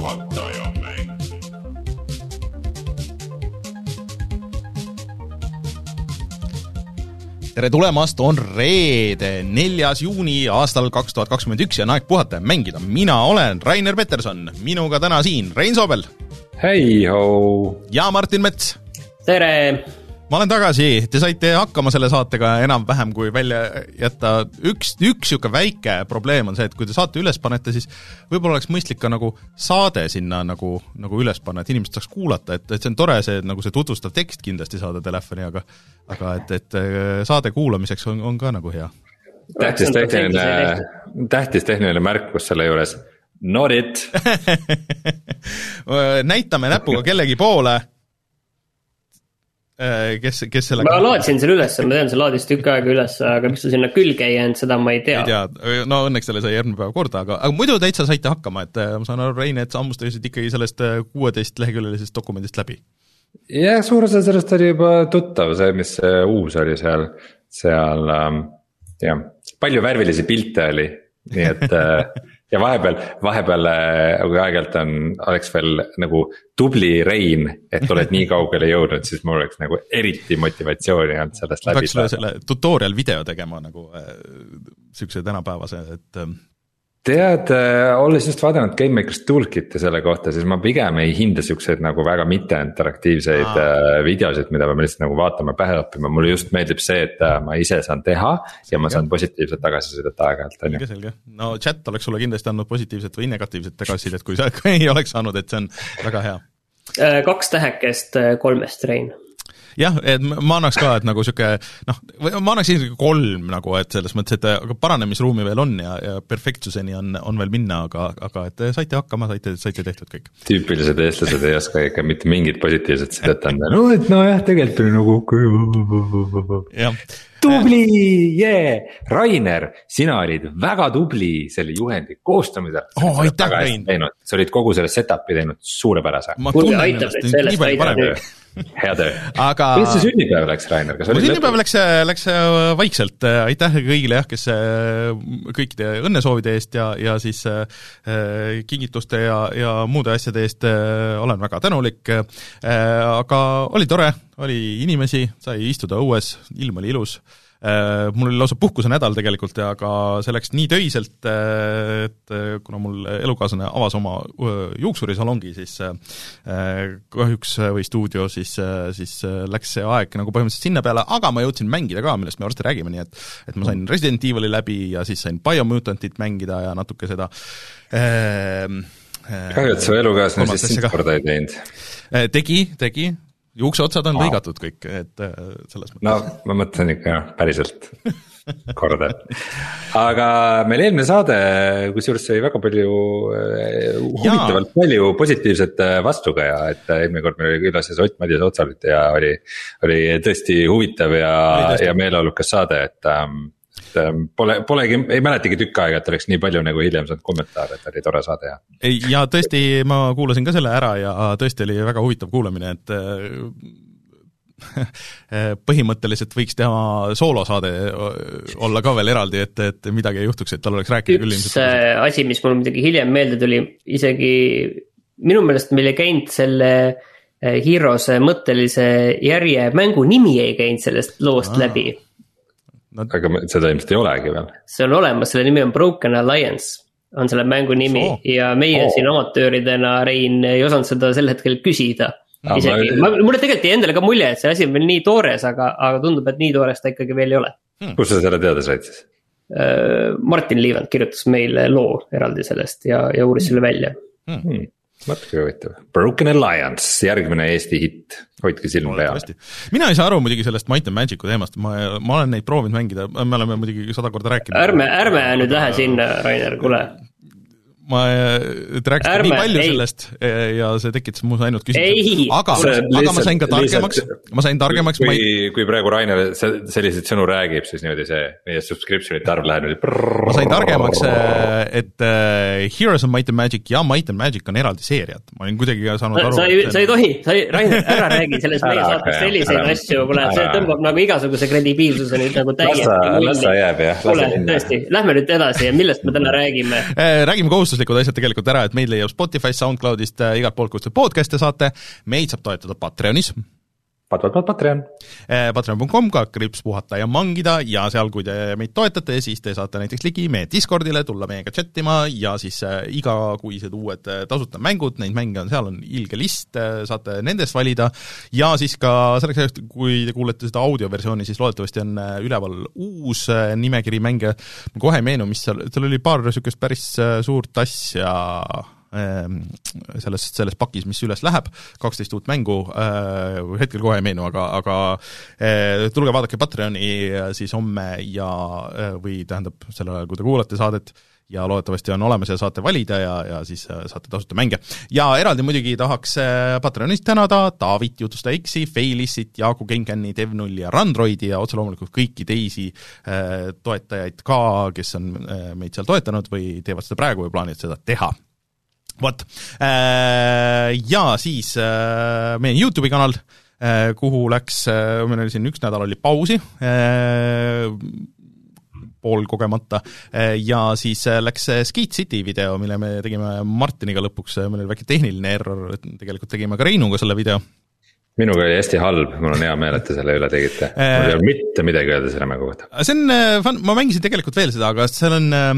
juhataja mäng. tere tulemast, on reede, neljas juuni aastal kaks tuhat kakskümmend üks ja on aeg puhata ja mängida. mina olen Rainer Peterson, minuga täna siin Rein Soobel hei-ho, ja Martin Mets. tere, ma olen tagasi, te saite hakkama selle saatega enam-vähem, kui välja jätta. Üks, üks niisugune väike probleem on see, et kui te saate üles panete, siis võib-olla oleks mõistlik ka nagu saade sinna nagu, nagu üles panna, et inimesed saaks kuulata, et, et see on tore, see nagu see tutvustav tekst kindlasti saada telefoni, aga aga et, et äh, saade kuulamiseks on, on ka nagu hea. tähtis tehniline, tähtis tehniline märkus selle juures, not it. näitame näpuga kellegi poole, kes, kes selle ma laadisin selle üles, ma tean, see laadis tükk aega üles, aga miks ta sinna külge ei jäänud, seda ma ei tea ei. tea, no õnneks selle sai järgmine päev korda, aga, aga muidu täitsa saite hakkama, et äh, ma saan aru, Rein, et sa hammustasid ikkagi sellest kuueteist leheküljelisest dokumendist läbi. jah, suur osa sellest oli juba tuttav, see, mis see uus oli seal, seal ähm, jah, palju värvilisi pilte oli, nii et äh, ja vahepeal, vahepeal äh, kui aeg-ajalt on, oleks veel nagu tubli Rein, et oled nii kaugele jõudnud, siis mul oleks nagu eriti motivatsiooni olnud sellest läbi peaks sulle selle tutorial video tegema nagu äh, tänapäevase, et äh, tead, olles just vaadanud GameMaker's Toolkit'i selle kohta, siis ma pigem ei hinda siukseid nagu väga mitteinteraktiivseid Aa. äh, videosid, mida me lihtsalt nagu vaatame pähe õppima, mulle just meeldib see, et äh, ma ise saan teha ja ma saan positiivset tagasisidet aeg-ajalt, on ju. selge, selge. no chat oleks sulle kindlasti andnud positiivset või negatiivset tagasisidet, kui sa ei oleks saanud, et see on väga hea Äh, kaks tähekest äh, kolmest, Rein. jah, et ma annaks ka, et nagu sihuke noh, ma annaks isegi kolm nagu, et selles mõttes, et aga paranemisruumi veel on ja, ja perfektsuseni on, on veel minna, aga, aga et saite hakkama, saite, saite tehtud kõik. tüüpilised eestlased ei oska ikka mitte mingit positiivset sidet anda, no et nojah, tegelikult oli nagu okei. jah, tubli, jee, Rainer, sina olid väga tubli selle juhendi koostamisel Oo, Oh, aitäh, Rein. sa olid kogu selle setup'i teinud suurepärase, ma Kuulge, tunnen aitab nüüd sellest, aitab nüüd.. Hea töö. aga kuidas see sünnipäev läks, Rainer, kas oli sünnipäev läks, läks äh, vaikselt, aitäh kõigile jah, kes äh, kõikide õnnesoovide eest ja, ja siis äh, äh, kingituste ja, ja muude asjade eest äh, olen väga tänulik. Äh,, aga oli tore, oli inimesi, sai istuda õues, ilm oli ilus. äh, mul oli lausa puhkusenädal tegelikult, aga see läks nii töiselt, et äh, kuna mul elukaaslane avas oma äh, juuksurisalongi, siis äh, kahjuks või stuudio, siis, siis äh, läks see aeg nagu põhimõtteliselt sinna peale, aga ma jõudsin mängida ka, millest me varsti räägime, nii et et ma sain Resident Evil'i läbi ja siis sain Biomutantit mängida ja natuke seda äh, kahju, et su elukaaslane siis sind ka. korda ei teinud. äh, tegi, tegi, juukseotsad on Aa. lõigatud kõik, et äh, selles mõttes no ma mõtlen ikka jah, päriselt korda. aga meil eelmine saade, kusjuures sai väga palju äh, huvitavalt palju positiivset äh, vastukaja, et eelmine kord meil oli külas siis Ott Madis Otsalit ja oli. oli tõesti huvitav ja ja meeleolukas saade, et ähm, et ähm, pole, polegi, ei mäletagi tükk aega, et oleks nii palju nagu hiljem saanud kommentaare, et oli tore saade ja. ei, ja tõesti, ma kuulasin ka selle ära ja tõesti oli väga huvitav kuulamine, et äh, põhimõtteliselt võiks teha soolosaade olla ka veel eraldi, et, et midagi ei juhtuks, et tal oleks rääkida küll üks ilmselt. äh, asi, mis mul muidugi hiljem meelde tuli, isegi minu meelest meil ei käinud selle äh, Heroes'e mõttelise järje mängu nimi ei käinud sellest loost Aa. läbi. Aga me- seda ilmselt ei olegi veel. see on olemas, selle nimi on Broken Alliance on selle mängu nimi oh. ja meie oh. siin amatööridena, Rein, ei osanud seda sel hetkel küsida. Aa, isegi, ma- mulle tegelikult jäi endale ka mulje, et see asi on veel nii toores, aga, aga tundub, et nii toores ta ikkagi veel ei ole. kust sa selle teada said siis? Martin Liivand kirjutas meile loo eraldi sellest ja, ja uuris selle välja. Hmm, natuke huvitav, Broken Alliance, järgmine Eesti hitt, hoidke silm peal. mina ei saa aru muidugi sellest Might and Magic'u teemast, ma, ma olen neid proovinud mängida, me oleme muidugi sada korda rääkinud. ärme, ärme nüüd lähe sinna, Rainer, kuule. ma, te rääkisite Ärme, nii palju ei. sellest eh, ja see tekitas minus ainult Ei. küsimusi, aga, aga ma sain ka targemaks ma sain targemaks, ma ei, kui, kui praegu Rainer se- selliseid sõnu räägib, siis niimoodi see meie subscription'ite arv läheb niimoodi. ma sain targemaks, et äh, Heroes of Might and Magic ja Might and Magic on eraldi seeriad, ma olin kuidagi saanud aru, sa ei, sa ei tohi, sa ei, Rainer, ära räägi selles meie saates selliseid asju, kuule, see tõmbab nagu igasuguse kredibiilsuse nüüd nagu ta, las ta täiesti. jääb jah, kuule tõesti, lähme nüüd edasi ja millest me täna räägime? Räägime kohustuslikult juhuslikud asjad tegelikult ära, et meid leiab Spotify'st, SoundCloudist, igalt poolt, kust te podcast'e saate, meid saab toetada Patreonis Pat-pat-pat Patreon. Eh, Patreon.com, ka kriips puhata ja mangida. Ja seal, kui te meid toetate, siis te saate näiteks ligi meie Discordile, tulla meiega chat ima ja siis äh, igakuised uued äh, tasuta mängud, neid mänge on seal, on ilge list äh,, saate nendest valida, ja siis ka selleks ajaks, kui te kuulete seda audioversiooni, siis loodetavasti on üleval uus nimekiri mänge, kohe ei meenu, mis seal, seal oli paar niisugust päris suurt asja selles, selles pakis, mis üles läheb, kaksteist uut mängu, äh, hetkel kohe ei meenu, aga, aga äh, tulge vaadake Patreoni äh, siis homme ja või tähendab, sellel ajal, kui te kuulate saadet, ja loodetavasti on olemas ja saate valida ja, ja siis saate tasuta mänge. ja eraldi muidugi tahaks Patreonist tänada Taavit, Jutusta X-i, Failissit, Jaaku Genkeni, Dev0 ja Randroidi ja otse loomulikult kõiki teisi toetajaid ka, kes on meid seal toetanud või teevad seda praegu või plaanivad seda teha vot, äh, ja siis äh, meie Youtube'i kanal, äh, kuhu läks, meil oli siin üks nädal oli pausi, poolkogemata, ja siis läks Skate City video, mille me tegime Martiniga lõpuks, meil oli väike tehniline error, et tegelikult tegime ka Reinuga selle video minuga oli hästi halb, mul on hea meel, et te selle üle tegite, mul ei ole mitte midagi öelda selle mängu kohta. see on fun, ma mängisin tegelikult veel seda, aga seal on äh,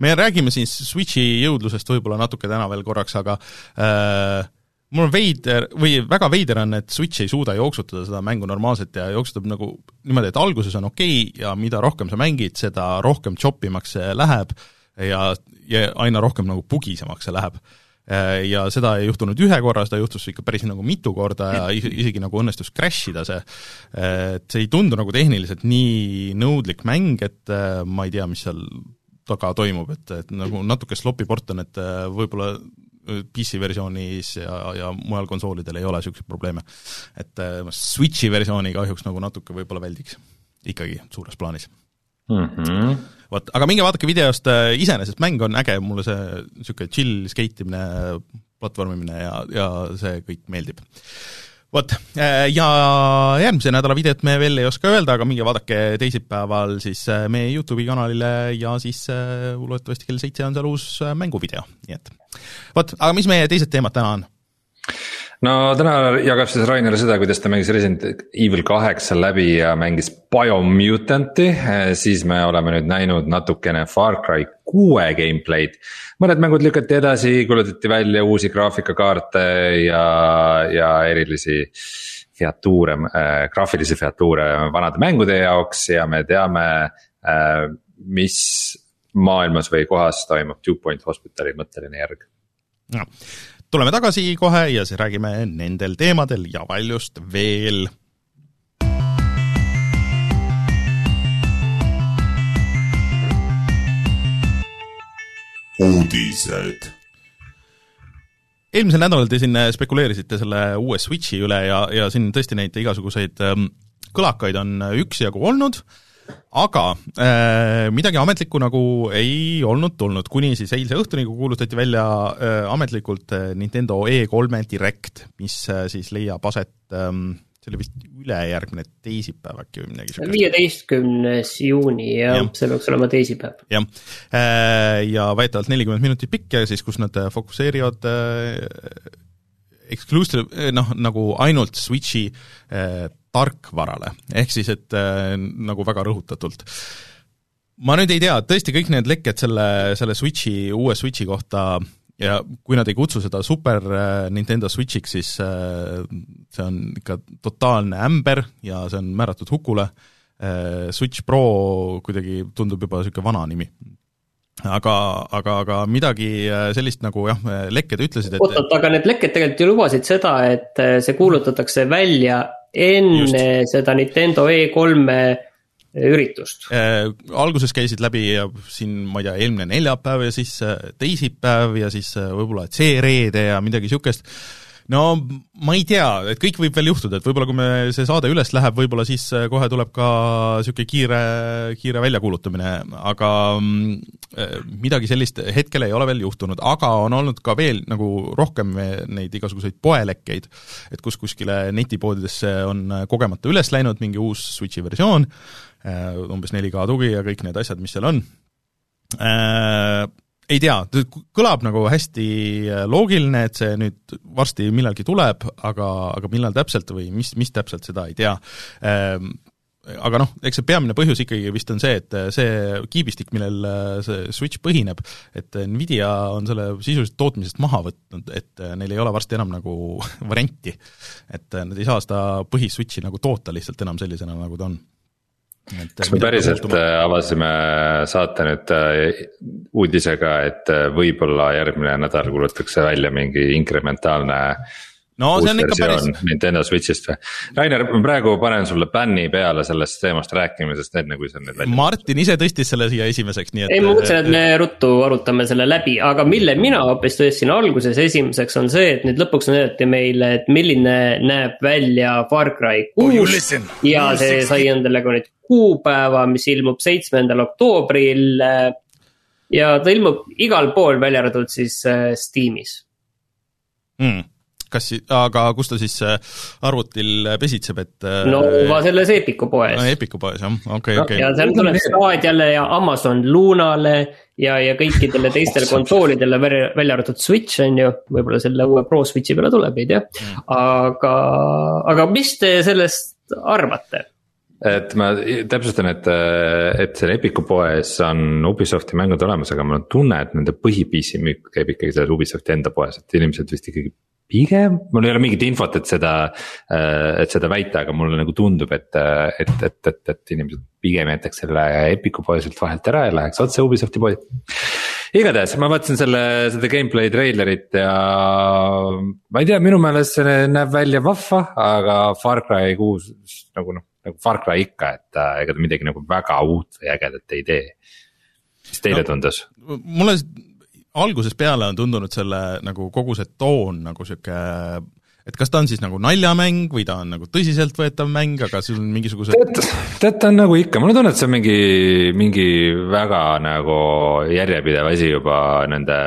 me räägime siis Switchi jõudlusest võib-olla natuke täna veel korraks, aga äh, mul on veider või väga veider on, et Switch ei suuda jooksutada seda mängu normaalselt ja jooksutab nagu niimoodi, et alguses on okei okay ja mida rohkem sa mängid, seda rohkem choppimaks see läheb ja, ja aina rohkem nagu pugisemaks see läheb äh, ja seda ei juhtunud ühe korra, seda juhtus ikka päris nagu mitu korda ja isegi nagu õnnestus crash ida see. et see ei tundu nagu tehniliselt nii nõudlik mäng, et äh, ma ei tea, mis seal taga toimub, et, et nagu natuke sloppy port on, et äh, võib-olla äh, PC versioonis ja, ja mujal konsoolidel ei ole niisuguseid probleeme. et äh, Switchi versiooni kahjuks nagu natuke võib-olla väldiks, ikkagi suures plaanis mm. -hmm. vot, aga minge vaadake videost, iseenesest mäng on äge, mulle see niisugune chill skate imine, platvormimine ja, ja see kõik meeldib vot, äh, ja järgmise nädala videot me veel ei oska öelda, aga minge vaadake teisipäeval siis äh, meie Youtube'i kanalile ja siis äh, loodetavasti kell seitse on seal uus mänguvideo, nii et vot, aga mis meie teised teemad täna on? No täna jagab siis Rainer seda, kuidas ta mängis Resident Evil kaheksa läbi ja mängis Biomutanti, siis me oleme nüüd näinud natukene Far Cry kuue gameplay'd. mõned mängud lükati edasi, kuulutati välja uusi graafikakaarte ja, ja erilisi featuure äh,, graafilisi featuure vanade mängude jaoks ja me teame äh,, mis maailmas või kohas toimub Two Point Hospitali mõtteline järg. No tuleme tagasi kohe ja siis räägime nendel teemadel ja paljust veel. uudised eelmisel nädalal te siin spekuleerisite selle uue Switchi üle ja, ja siin tõesti neid igasuguseid ähm, kõlakaid on üksjagu olnud äh,, aga äh, midagi ametlikku nagu ei olnud tulnud, kuni siis eilse õhtuni, kui kuulutati välja äh, ametlikult äh, Nintendo E3 Direct, mis äh, siis leiab aset ähm, see oli vist ülejärgmine teisipäev äkki või midagi siukest. viieteistkümnes juuni jah ja., see peaks olema teisipäev. jah, äh, ja väidetavalt nelikümmend minutit pikk ja siis, kus nad fokusseerivad äh, exclusive, noh, nagu ainult Switchi äh, tarkvarale, ehk siis et äh, nagu väga rõhutatult. ma nüüd ei tea, tõesti kõik need lekked selle, selle Switchi, uue Switchi kohta ja kui nad ei kutsu seda Super äh, Nintendo Switchiks, siis äh, see on ikka totaalne ämber ja see on määratud hukule. Äh,, Switch Pro kuidagi tundub juba niisugune vana nimi. Aga, aga, aga midagi sellist nagu jah, lekked ütlesid, et oot-oot, aga need lekked tegelikult ju lubasid seda, et see kuulutatakse välja enne Just. seda Nintendo E3-e üritust äh,. alguses käisid läbi siin, ma ei tea, eelmine neljapäev ja siis äh, teisipäev ja siis äh, võib-olla see reede ja midagi niisugust no ma ei tea, et kõik võib veel juhtuda, et võib-olla kui me, see saade üles läheb, võib-olla siis äh, kohe tuleb ka niisugune kiire, kiire väljakuulutamine, aga äh, midagi sellist hetkel ei ole veel juhtunud, aga on olnud ka veel nagu rohkem neid igasuguseid poelekkeid, et kus kuskile netipoodidesse on kogemata üles läinud mingi uus Switchi versioon, äh, umbes 4K tugi ja kõik need asjad, mis seal on ei tea, kõlab nagu hästi loogiline, et see nüüd varsti millalgi tuleb, aga, aga millal täpselt või mis, mis täpselt, seda ei tea ehm, aga noh, eks see peamine põhjus ikkagi vist on see, et see kiibistik, millel see Switch põhineb, et Nvidia on selle sisuliselt tootmisest maha võtnud, et neil ei ole varsti enam nagu varianti. et nad ei saa seda põhi-Switchi nagu toota lihtsalt enam sellisena, nagu ta on. Kas me päriselt äh, avasime saate nüüd äh, uudisega, et äh, võib-olla järgmine nädal kuulutatakse välja mingi inkrementaalne no see on ikka päris. Nintendo Switch'ist või? Rainer, ma praegu panen sulle bänni peale sellest teemast rääkimisest, enne kui sa nüüd välja. Martin ise tõstis selle siia esimeseks, nii et. ei, ma mõtlesin, et me ruttu arutame selle läbi, aga mille mina hoopis tõstsin alguses esimeseks on see, et nüüd lõpuks näidati meile, et milline näeb välja Far Cry kuus oh,. ja see sai endale ka nüüd kuupäeva, mis ilmub seitsmendal oktoobril. ja ta ilmub igal pool, välja arvatud siis äh, Steamis mm kas, aga kus ta siis äh, arvutil pesitseb, et äh, no juba selles Epiku poes no,. Epiku poes jah, okei okay,, okei okay.. ja seal tuleb Stadiale ja Amazon Lunale ja, ja kõikidele teistele konsoolidele, välja arvatud Switch on ju, võib-olla selle uue Pro Switchi peale tuleb, ei tea. Mm. aga, aga mis te sellest arvate? et ma täpsustan, et, et seal Epiku poes on Ubisofti mängud olemas, aga mul on tunne, et nende põhi-PC müük käib ikkagi selles Ubisofti enda poes, et inimesed vist ikkagi pigem, mul ei ole mingit infot, et seda, äh, et seda väita, aga mulle nagu tundub, et, et, et, et, et inimesed pigem jätaks selle Epiku poe sealt vahelt ära ja läheks otse Ubisofti poodi. igatahes ma vaatasin selle, seda gameplay treilerit ja ma ei tea, minu meelest see näeb välja vahva, aga Far Cry kuus nagu noh, nagu Far Cry ikka, et äh, ega ta midagi nagu väga uut või ägedat ei tee. mis teile no, tundus? mulle algusest peale on tundunud selle nagu kogu see toon nagu sihuke et kas ta on siis nagu naljamäng või ta on nagu tõsiseltvõetav mäng, aga sul on mingisugused tead, tead ta on nagu ikka, mul on tunne, et see on mingi, mingi väga nagu järjepidev asi juba nende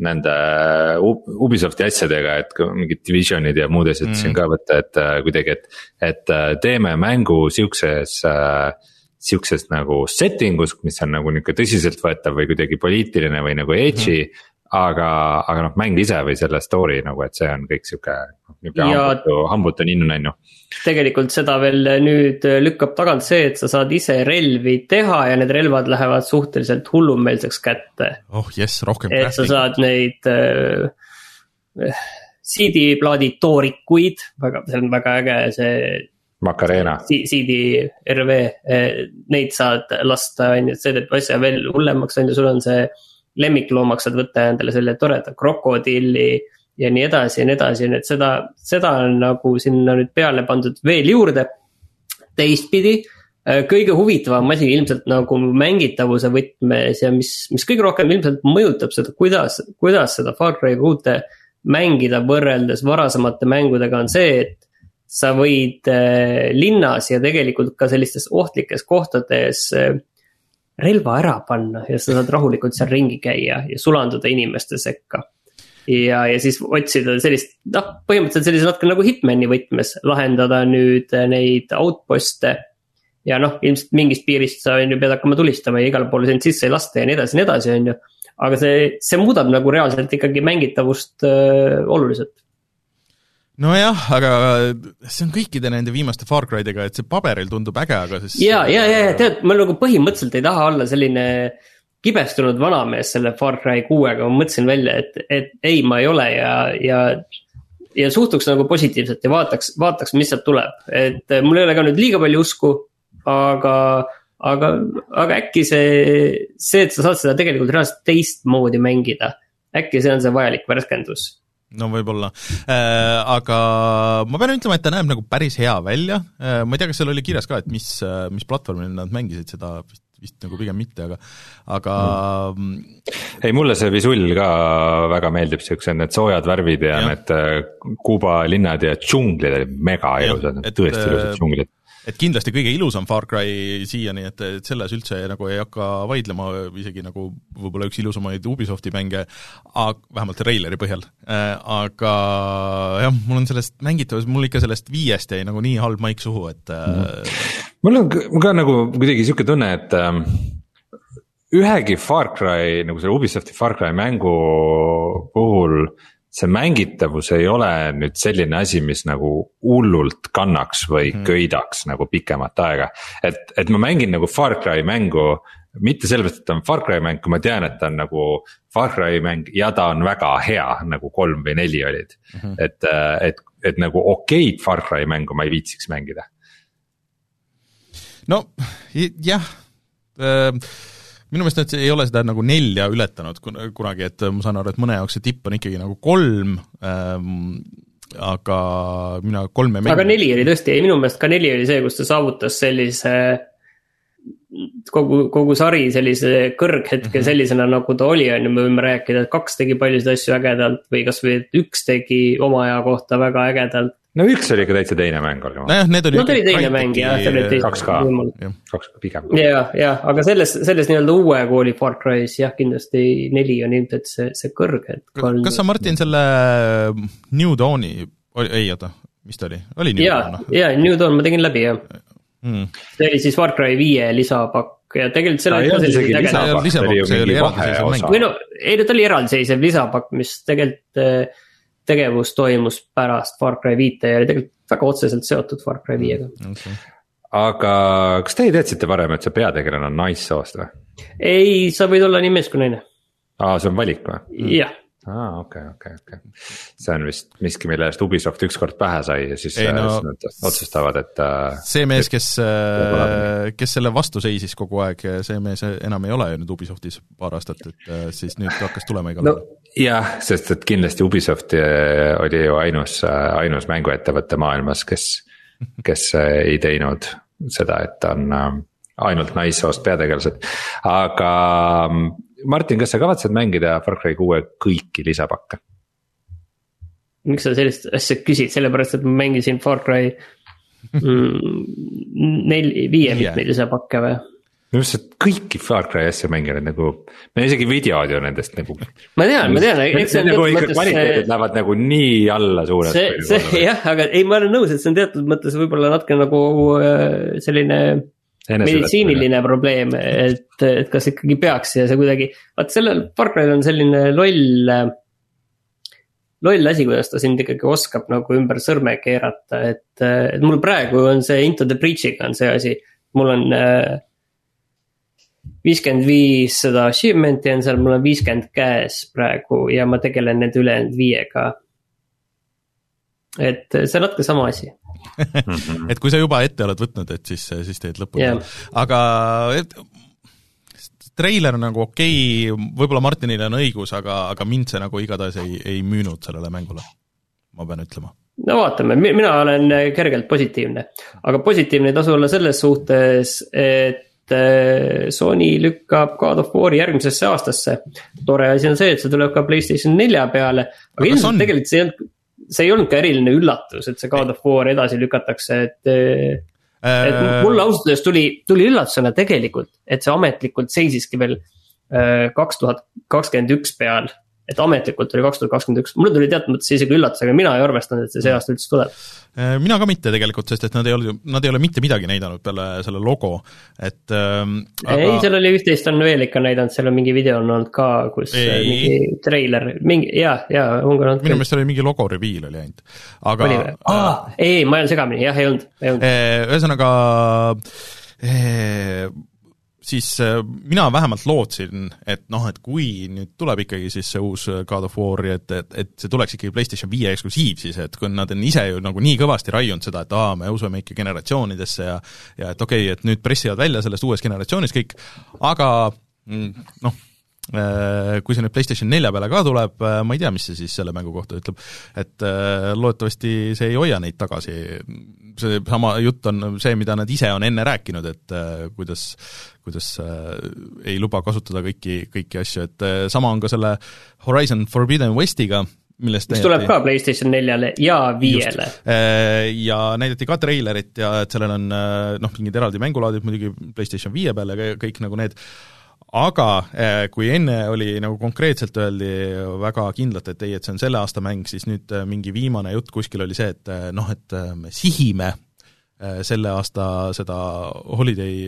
nende Ubisofti asjadega, et mingid divisionid ja muud asjad mm. siin ka võtta, et äh, kuidagi, et, et äh, teeme mängu siukses äh, sihukeses nagu setting us, mis on nagu nihuke tõsiseltvõetav või kuidagi poliitiline või nagu edgy mm. -hmm aga, aga noh, mäng ise või selle story nagu, et see on kõik sihuke, noh, nihuke hambutu, hambutu ninnu-nännu. tegelikult seda veel nüüd lükkab tagant see, et sa saad ise relvi teha ja need relvad lähevad suhteliselt hullumeelseks kätte. oh jess, rohkem. et sa saad neid äh, CD-plaadi toorikuid, väga, see on väga äge, see Macarena. CD-RV, eh, neid saad lasta, on ju, see teeb asja veel hullemaks, on ju, sul on see lemmikloomaks saad võtta endale selle toreda krokodilli ja nii edasi ja nii edasi, nii et seda, seda on nagu sinna nüüd peale pandud veel juurde. teistpidi, eh, kõige huvitavam asi ilmselt nagu mängitavuse võtmes ja mis, mis kõige rohkem ilmselt mõjutab seda, kuidas, kuidas seda Far Cry kuute mängida võrreldes varasemate mängudega on see, et sa võid äh, linnas ja tegelikult ka sellistes ohtlikes kohtades äh, relva ära panna ja sa saad rahulikult seal ringi käia ja sulanduda inimeste sekka. ja, ja siis otsida sellist, noh, põhimõtteliselt sellise natuke nagu Hitmani võtmes lahendada nüüd äh, neid outpost'e. ja noh, ilmselt mingist piirist sa on ju pead hakkama tulistama ja igale poole sind sisse ei lasta ja nii edasi ja nii edasi, on ju. aga see, see muudab nagu reaalselt ikkagi mängitavust äh, oluliselt nojah, aga see on kõikide nende viimaste Far Crydega, et see paberil tundub äge, aga siis. ja, ja, ja, tead, ma nagu põhimõtteliselt ei taha olla selline kibestunud vanamees selle Far Cry kuuega, ma mõtlesin välja, et, et ei, ma ei ole ja, ja. ja suhtuks nagu positiivselt ja vaataks, vaataks, mis sealt tuleb, et mul ei ole ka nüüd liiga palju usku, aga aga, aga äkki see, see, et sa saad seda tegelikult reaalselt teistmoodi mängida, äkki see on see vajalik värskendus no võib-olla. Äh,, aga ma pean ütlema, et ta näeb nagu päris hea välja. Äh,, ma ei tea, kas seal oli kirjas ka, et mis, äh, mis platvormil nad mängisid seda, vist, vist nagu pigem mitte, aga, aga mm. ei, mulle see visull ka väga meeldib, siuksed need soojad värvid ja, ja. need äh, Kuuba linnad ja džunglid olid mega ilusad, tõesti ilusad džunglid et kindlasti kõige ilusam Far Cry siiani, et, et selles üldse nagu ei hakka vaidlema, isegi nagu võib-olla üks ilusamaid Ubisofti mänge, vähemalt treileri põhjal, äh, aga jah, mul on sellest mängitavus, mul ikka sellest viiest jäi nagu nii halb maik suhu, et mm. -hmm. mul on ka nagu kuidagi sihuke tunne, et ähm, ühegi Far Cry nagu selle Ubisofti Far Cry mängu puhul see mängitavus ei ole nüüd selline asi, mis nagu hullult kannaks või mm. köidaks nagu pikemat aega. et, et ma mängin nagu Far Cry mängu, mitte sellepärast, et ta on Far Cry mäng, kui ma tean, et ta on nagu Far Cry mäng ja ta on väga hea, nagu kolm või neli olid mm. -hmm. et, et, et nagu okeid Far Cry mängu ma ei viitsiks mängida. no jah äh minu meelest nad ei ole seda nagu nelja ületanud kunagi, et ma saan aru, et mõne jaoks see tipp on ikkagi nagu kolm ähm,, aga mina kolme mängi... aga neli oli tõesti, ei minu meelest ka neli oli see, kus ta saavutas sellise kogu, kogu sari sellise kõrghetke mm -hmm. sellisena, nagu ta oli, on ju, me võime rääkida, et kaks tegi paljusid asju ägedalt või kasvõi, et üks tegi oma aja kohta väga ägedalt no üks oli ikka täitsa teine mäng, olgem ausad. nojah, need oli. no ta oli teine mäng jah, see oli teine. kaks ka, kaks pigem. ja, ja, aga selles, selles nii-öelda uue kooli Far Cry's jah, kindlasti neli on ilmselt see, see kõrge. kas sa, Martin, selle äh, New Dawni, ei oota, mis ta oli, oli New Dawn? ja, New Dawn ma tegin läbi jah mm.. see oli siis Far Cry viie lisapakk ja tegelikult seal oli ka sellised ägedad. lisapakk, see oli või no, ei no ta oli eraldiseisev lisapakk, mis tegelikult äh, tegevus toimus pärast Far Cry viite ja oli tegelikult väga otseselt seotud Far Cry viiega mm, okay. aga kas teie teadsite varem, et see peategelane on naissoost või? ei, sa võid olla nii mees kui naine. aa, see on valik või? jah aa, okei, okei, okei. see on vist miski, mille eest Ubisoft ükskord pähe sai ja siis, Ei, no, siis nad otsustavad, et uh,. see mees, kes, äh, kes selle vastu seisis kogu aeg, see mees enam ei ole ju nüüd Ubisoftis paar aastat, et äh, siis nüüd hakkas tulema igal pool no,. jah, sest et kindlasti Ubisoft oli ju ainus, ainus mänguettevõte maailmas, kes, kes ei teinud seda, et on ainult naissoost peategelased, aga Martin, kas sa kavatsed mängida Far Cry kuue kõiki lisapakke? miks sa sellist asja küsid, sellepärast et ma mängisin Far Cry mm, neli, viie mitmeid lisapakke või? arust sa kõiki Far Cry asju mänginud nagu, meil isegi videod ju nendest nagu. ma tean, ma tean, eks see on nagu ikka kvaliteedid lähevad nagu nii alla suurelt. see, see jah, aga ei, ma olen nõus, et see on teatud mõttes võib-olla natuke nagu äh, selline meditsiiniline probleem, et, et kas ikkagi peaks ja see kuidagi, vaat sellel Far Cry'l on selline loll. loll asi, kuidas ta sind ikkagi oskab nagu ümber sõrme keerata, et, et mul praegu on see Into the Breach'iga on see asi, mul on äh, viiskümmend viis seda achievement'i on seal, mul on viiskümmend käes praegu ja ma tegelen nende ülejäänud viiega. et see on natuke sama asi et kui sa juba ette oled võtnud, et siis, siis teed lõpuni. Yeah., aga et, treiler on nagu okei okay,, võib-olla Martinil on õigus, aga, aga mind see nagu igatahes ei, ei müünud sellele mängule, ma pean ütlema. No vaatame, mina olen kergelt positiivne, aga positiivne ei tasu olla selles suhtes, et eh, Sony lükkab God of War'i järgmisesse aastasse. tore asi on see, et see tuleb ka Playstation nelja peale, aga ilmselt tegelikult see ei olnud see ei olnud ka eriline üllatus, et see God of War edasi lükatakse, et äh,. et mulle ausalt öeldes tuli, tuli üllatusena tegelikult, et see ametlikult seisiski veel äh, kaks tuhat kakskümmend üks peal et ametlikult oli kaks tuhat kakskümmend üks, mulle tuli teatud mõttes isegi üllatus, aga mina ei arvestanud, et see see aasta üldse tuleb. Äh, mina ka mitte tegelikult, sest et nad ei ole, nad ei ole mitte midagi näidanud peale selle logo, et ähm, aga... ei, seal oli üht-teist on veel ikka näidanud, seal on mingi video on olnud ka, kus ei. mingi treiler, mingi jaa, jaa, on ka olnud. minu meelest oli mingi logo reveal oli ainult, aga. aa, ei, ma jään segamini, jah, ei olnud, ei olnud. Äh, ühesõnaga siis äh, mina vähemalt lootsin, et noh, et kui nüüd tuleb ikkagi siis see uus äh, God of War, et, et, et see tuleks ikkagi PlayStation viie eksklusiiv siis, et kui nad on ise ju nagu nii kõvasti raiunud seda, et aa, me usume ikka generatsioonidesse ja ja et okei okay,, et nüüd pressivad välja sellest uuest generatsioonist kõik, aga mm, noh, kui see nüüd PlayStation nelja peale ka tuleb, äh, ma ei tea, mis see siis selle mängu kohta ütleb, et äh, loodetavasti see ei hoia neid tagasi, see sama jutt on see, mida nad ise on enne rääkinud, et kuidas, kuidas ei luba kasutada kõiki, kõiki asju, et sama on ka selle Horizon Forbidden Westiga, millest mis tuleb ka PlayStation neljale ja viiele. Ja näidati ka treilerit ja et sellel on noh, mingid eraldi mängulaadid muidugi PlayStation viie peal ja kõik nagu need, aga eh, kui enne oli nagu konkreetselt öeldi väga kindlalt, et ei, et see on selle aasta mäng, siis nüüd eh, mingi viimane jutt kuskil oli see, et eh, noh, et me sihime selle aasta seda holiday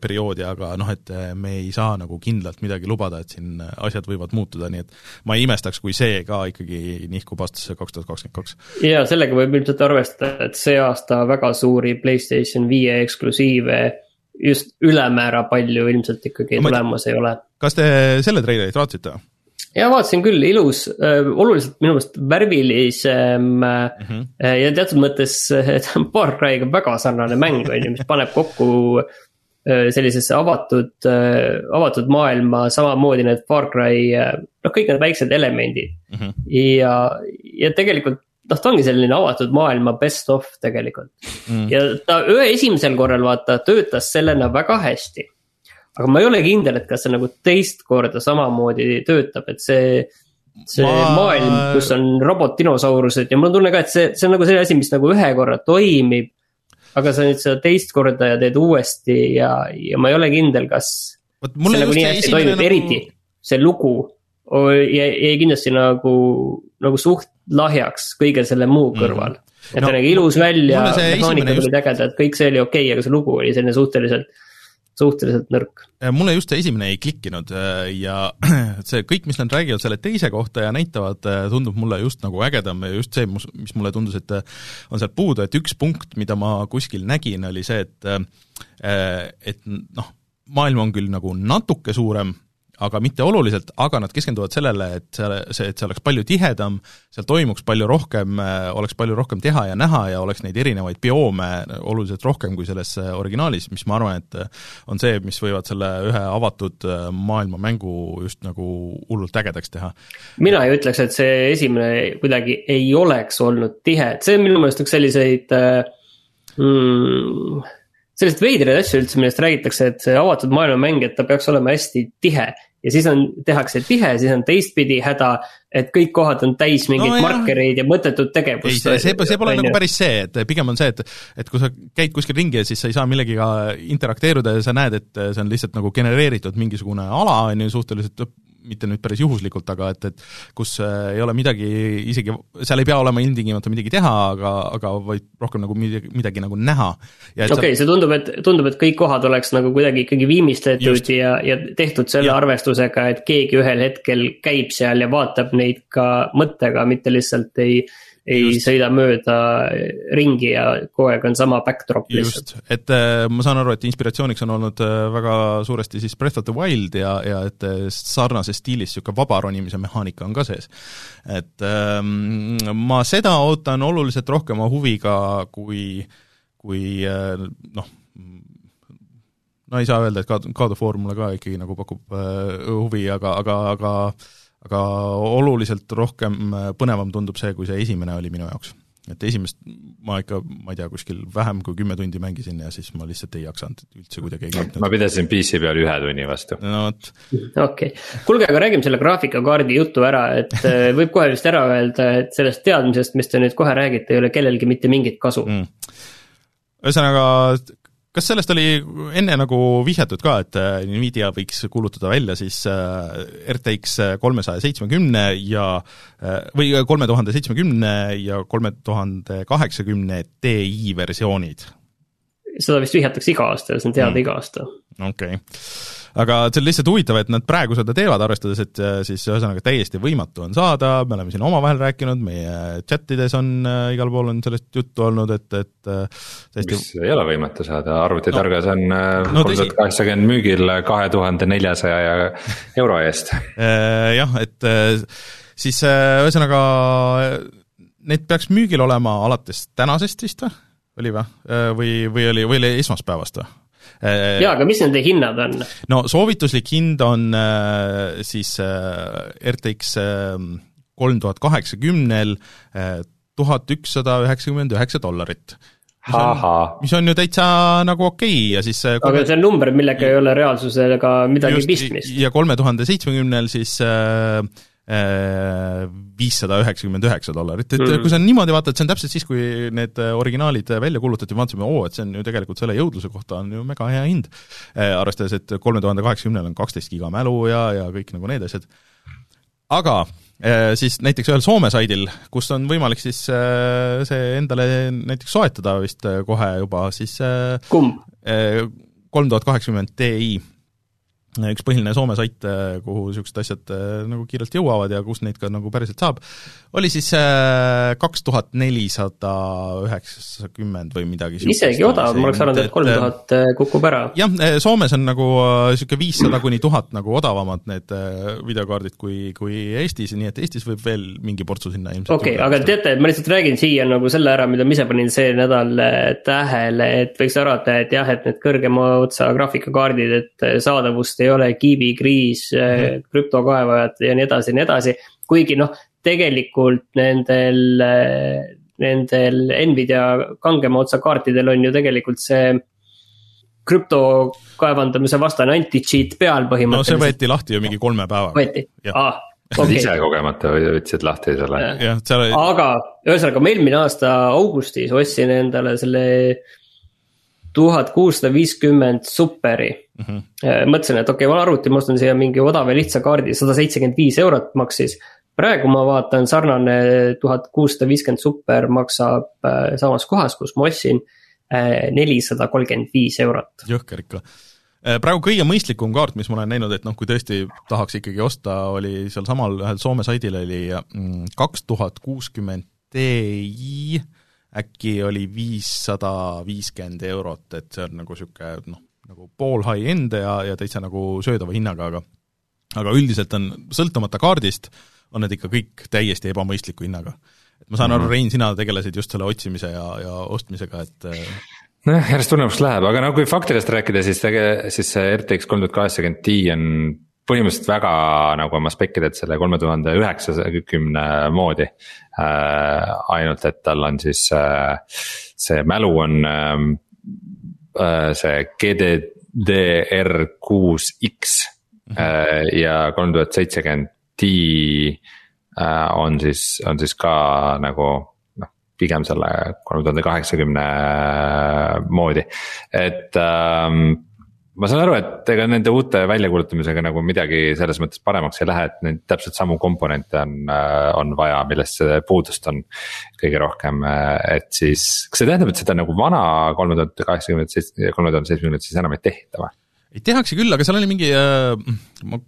perioodi, aga noh, et me ei saa nagu kindlalt midagi lubada, et siin asjad võivad muutuda, nii et ma ei imestaks, kui see ka ikkagi nihkub aastasse kaks tuhat kakskümmend kaks. jaa, sellega võib ilmselt arvestada, et see aasta väga suuri PlayStation viie eksklusiive just ülemäära palju ilmselt ikkagi ma... tulemas ei ole. kas te selle treilerit vaatasite? ja vaatasin küll, ilus äh,, oluliselt minu meelest värvilisem mm -hmm. ja teatud mõttes ta on Far Cry'ga väga sarnane mäng, on ju, mis paneb kokku äh, sellisesse avatud avatud maailma, samamoodi need Far Cry noh, kõik need väiksed elemendid mm. -hmm. ja, ja tegelikult noh, ta ongi selline avatud maailma best of tegelikult mm.. ja ta ühe esimesel korral vaata töötas sellena väga hästi. aga ma ei ole kindel, et kas see nagu teist korda samamoodi töötab, et see. see ma... maailm, kus on robotdinosaurused ja mul on tunne ka, et see, see on nagu see asi, mis nagu ühe korra toimib. aga sa nüüd seda teist korda ja teed uuesti ja, ja ma ei ole kindel, kas. see nagu nii hästi toimib nagu..., eriti see lugu jäi kindlasti nagu, nagu suht lahjaks kõige selle muu mhm. kõrval mm. -hmm. et no, ta nägi ilus välja, mehaanikad just... olid ägedad, kõik see oli okei okay,, aga see lugu oli selline suhteliselt suhteliselt nõrk. mulle just see esimene ei klikkinud äh, ja see kõik, mis nad räägivad selle teise kohta ja näitavad, äh, tundub mulle just nagu ägedam ja just see, mis mulle tundus, et äh, on sealt puudu, et üks punkt, mida ma kuskil nägin, oli see, et et noh, maailm on küll nagu natuke suurem, aga mitte oluliselt, aga nad keskenduvad sellele, et see, see, et see oleks palju tihedam, seal toimuks palju rohkem, oleks palju rohkem teha ja näha ja oleks neid erinevaid bioome oluliselt rohkem kui selles originaalis, mis ma arvan, et on see, mis võivad selle ühe avatud maailma mängu just nagu hullult ägedaks teha. mina ei ütleks, et see esimene kuidagi ei oleks olnud tihe, et see on minu meelest üks selliseid mm, selliseid veidraid asju üldse, millest räägitakse, et see avatud maailma mäng, et ta peaks olema hästi tihe ja siis on, tehakse tihe, siis on teistpidi häda, et kõik kohad on täis mingeid no, markereid ja mõttetut tegevust. ei, see, see, pole nagu päris see, et pigem on see, et, et kui sa käid kuskil ringi ja siis sa ei saa millegiga interakteeruda ja sa näed, et see on lihtsalt nagu genereeritud mingisugune ala, on ju, suhteliselt mitte nüüd päris juhuslikult, aga et, et kus äh, ei ole midagi isegi, seal ei pea olema ilmtingimata midagi teha, aga, aga vaid rohkem nagu midagi, midagi nagu näha. okei okay, sa... see tundub, et, tundub, et kõik kohad oleks nagu kuidagi ikkagi viimistletud ja, ja tehtud selle ja. arvestusega, et keegi ühel hetkel käib seal ja vaatab neid ka mõttega, mitte lihtsalt ei ei just. sõida mööda ringi ja kogu aeg on sama backdrop lihtsalt. et äh, ma saan aru, et inspiratsiooniks on olnud äh, väga suuresti siis Breath of the Wild ja, ja et äh, sarnases stiilis niisugune vaba ronimise mehaanika on ka sees. et ähm, ma seda ootan oluliselt rohkema huviga, kui, kui noh, no ei saa öelda, et God of War mulle ka ikkagi nagu pakub äh, huvi, aga, aga, aga aga oluliselt rohkem äh, põnevam tundub see, kui see esimene oli minu jaoks. et esimest ma ikka, ma ei tea, kuskil vähem kui kümme tundi mängisin ja siis ma lihtsalt ei jaksanud üldse kuidagi ma pidasin PC peal ühe tunni vastu. no vot. okei okay., kuulge, aga räägime selle graafikakaardi jutu ära, et äh, võib kohe vist ära öelda, et sellest teadmisest, mis te nüüd kohe räägite, ei ole kellelgi mitte mingit kasu mm ühesõnaga, kas sellest oli enne nagu vihjatud ka, et äh, Nvidia võiks kuulutada välja siis äh, RTX kolmesaja seitsmekümne ja äh, või kolme tuhande seitsmekümne ja kolme tuhande kaheksakümne Ti versioonid? seda vist vihjatakse iga aasta ja see on teada mm. iga aasta. okei okay aga see on lihtsalt huvitav, et nad praegu seda teevad, arvestades, et äh, siis ühesõnaga täiesti võimatu on saada, me oleme siin omavahel rääkinud, meie chat ides on äh,, igal pool on sellest juttu olnud, et, et äh, täiesti mis ei ole võimatu saada, arvutitargas no, on äh, kolm tuhat kaheksakümmend müügil kahe tuhande neljasaja euro eest jah, et siis ühesõnaga need peaks müügil olema alates tänasest vist või? oli või? või, või oli, või oli esmaspäevast või? Äh, jaa, aga mis nende hinnad on? no soovituslik hind on äh, siis äh, RTX kolm tuhat kaheksakümnel tuhat ükssada üheksakümmend üheksa dollarit mis on, mis on ju täitsa nagu okei okay. ja siis aga kolme... see on number, millega ei ole reaalsusega midagi just, pistmist. ja kolme tuhande seitsmekümnel siis äh, viissada üheksakümmend üheksa dollarit, et mm. kui sa niimoodi vaatad, see on täpselt siis, kui need originaalid välja kuulutati, vaatasime, oo, et see on ju tegelikult selle jõudluse kohta on ju mega hea hind. Arvestades, et kolme tuhande kaheksakümnel on kaksteist giga mälu ja, ja kõik nagu need asjad. aga äh, siis näiteks ühel Soome saidil, kus on võimalik siis äh, see endale näiteks soetada vist äh, kohe juba, siis kumb? kolm tuhat kaheksakümmend Ti üks põhiline Soome sait, äh, kuhu niisugused asjad äh, nagu kiirelt jõuavad ja kus neid ka nagu päriselt saab, oli siis äh, kaks tuhat nelisada üheksakümmend või midagi isegi odav, ma oleks arvanud, et kolm tuhat kukub ära. jah, Soomes on nagu niisugune viissada kuni tuhat nagu odavamad need videokaardid kui, kui Eestis, nii et Eestis võib veel mingi portsu sinna ilmselt okei okay,, aga teate, ma lihtsalt räägin siia nagu selle ära, mida ma ise panin see nädal tähele, et võiks arvata, et jah, et need kõrgema otsa graafikakaardid, et saadavust ei ei ole kiibikriis mm, -hmm. krüptokaevajad ja nii edasi ja nii edasi. kuigi noh, tegelikult nendel, nendel Nvidia kangema otsa kaartidel on ju tegelikult see krüpto kaevandamise vastane anti-cheat peal põhimõtteliselt. no see võeti lahti ju mingi kolme päevaga. võeti, aa okay.. ise kogemata võtsid lahti selle. Oli... aga ühesõnaga, ma eelmine aasta augustis ostsin endale selle tuhat kuussada viiskümmend superi mm. -hmm. mõtlesin, et okei okay,, ma arvuti, ma ostan siia mingi odava ja lihtsa kaardi, sada seitsekümmend viis eurot maksis. Praegu ma vaatan, sarnane tuhat kuussada viiskümmend super maksab äh, samas kohas, kus ma ostsin, äh, nelisada kolmkümmend viis eurot. jõhker ikka praegu kõige mõistlikum kaart, mis ma olen näinud, et noh, kui tõesti tahaks ikkagi osta, oli sealsamal ühel Soome saidil oli mm, kaks tuhat kuuskümmend Ti äkki oli viissada viiskümmend eurot, et see on nagu niisugune noh, nagu pool high-end ja, ja täitsa nagu söödava hinnaga, aga aga üldiselt on, sõltumata kaardist, on need ikka kõik täiesti ebamõistliku hinnaga. et ma saan aru, mhm. Rein, sina tegelesid just selle otsimise ja, ja ostmisega, et nojah, järjest tunduvamaks läheb, aga no kui faktidest rääkida, siis tege-, siis see RTX kolm tuhat kaheksakümmend Ti on põhimõtteliselt väga nagu oma spekkidelt selle kolme tuhande üheksakümne moodi äh,. ainult, et tal on siis äh, see mälu on ähm, äh, see GDDR6X mhm. äh, ja kolm tuhat seitsekümmend Ti äh, on siis, on siis ka nagu noh, pigem selle kolme tuhande kaheksakümne moodi, et ähm, ma saan aru, et ega nende uute väljakuulutamisega nagu midagi selles mõttes paremaks ei lähe, et neid täpselt samu komponente on, äh, on vaja, millest puudust on kõige rohkem, et siis. kas see tähendab, et seda nagu vana kolme tuhande kaheksakümnendat, kolme tuhande seitsmekümnendat siis enam ei tehta või? ei tehakse küll, aga seal oli mingi äh,, ma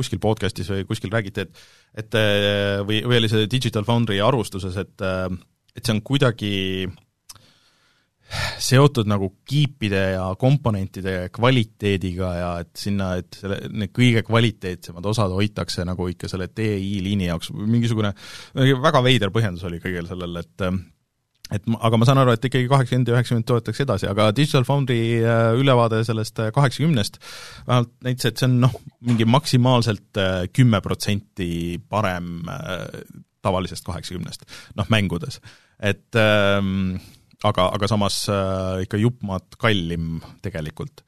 kuskil podcast'is või kuskil räägiti, et et äh, või, või oli see Digital Foundry arvustuses, et äh, et see on kuidagi äh, seotud nagu kiipide ja komponentide kvaliteediga ja et sinna, et selle, need kõige kvaliteetsemad osad hoitakse nagu ikka selle TI liini jaoks, mingisugune väga veider põhjendus oli kõigel sellel, et et aga ma saan aru, et ikkagi kaheksakümmend ja üheksakümmend toodetakse edasi, aga Digital Foundry äh, ülevaade sellest äh, kaheksakümnest vähemalt näitas, et see on noh, mingi maksimaalselt äh, kümme protsenti parem tavalisest kaheksakümnest, noh mängudes. et ähm, aga, aga samas äh, ikka jupp maad kallim tegelikult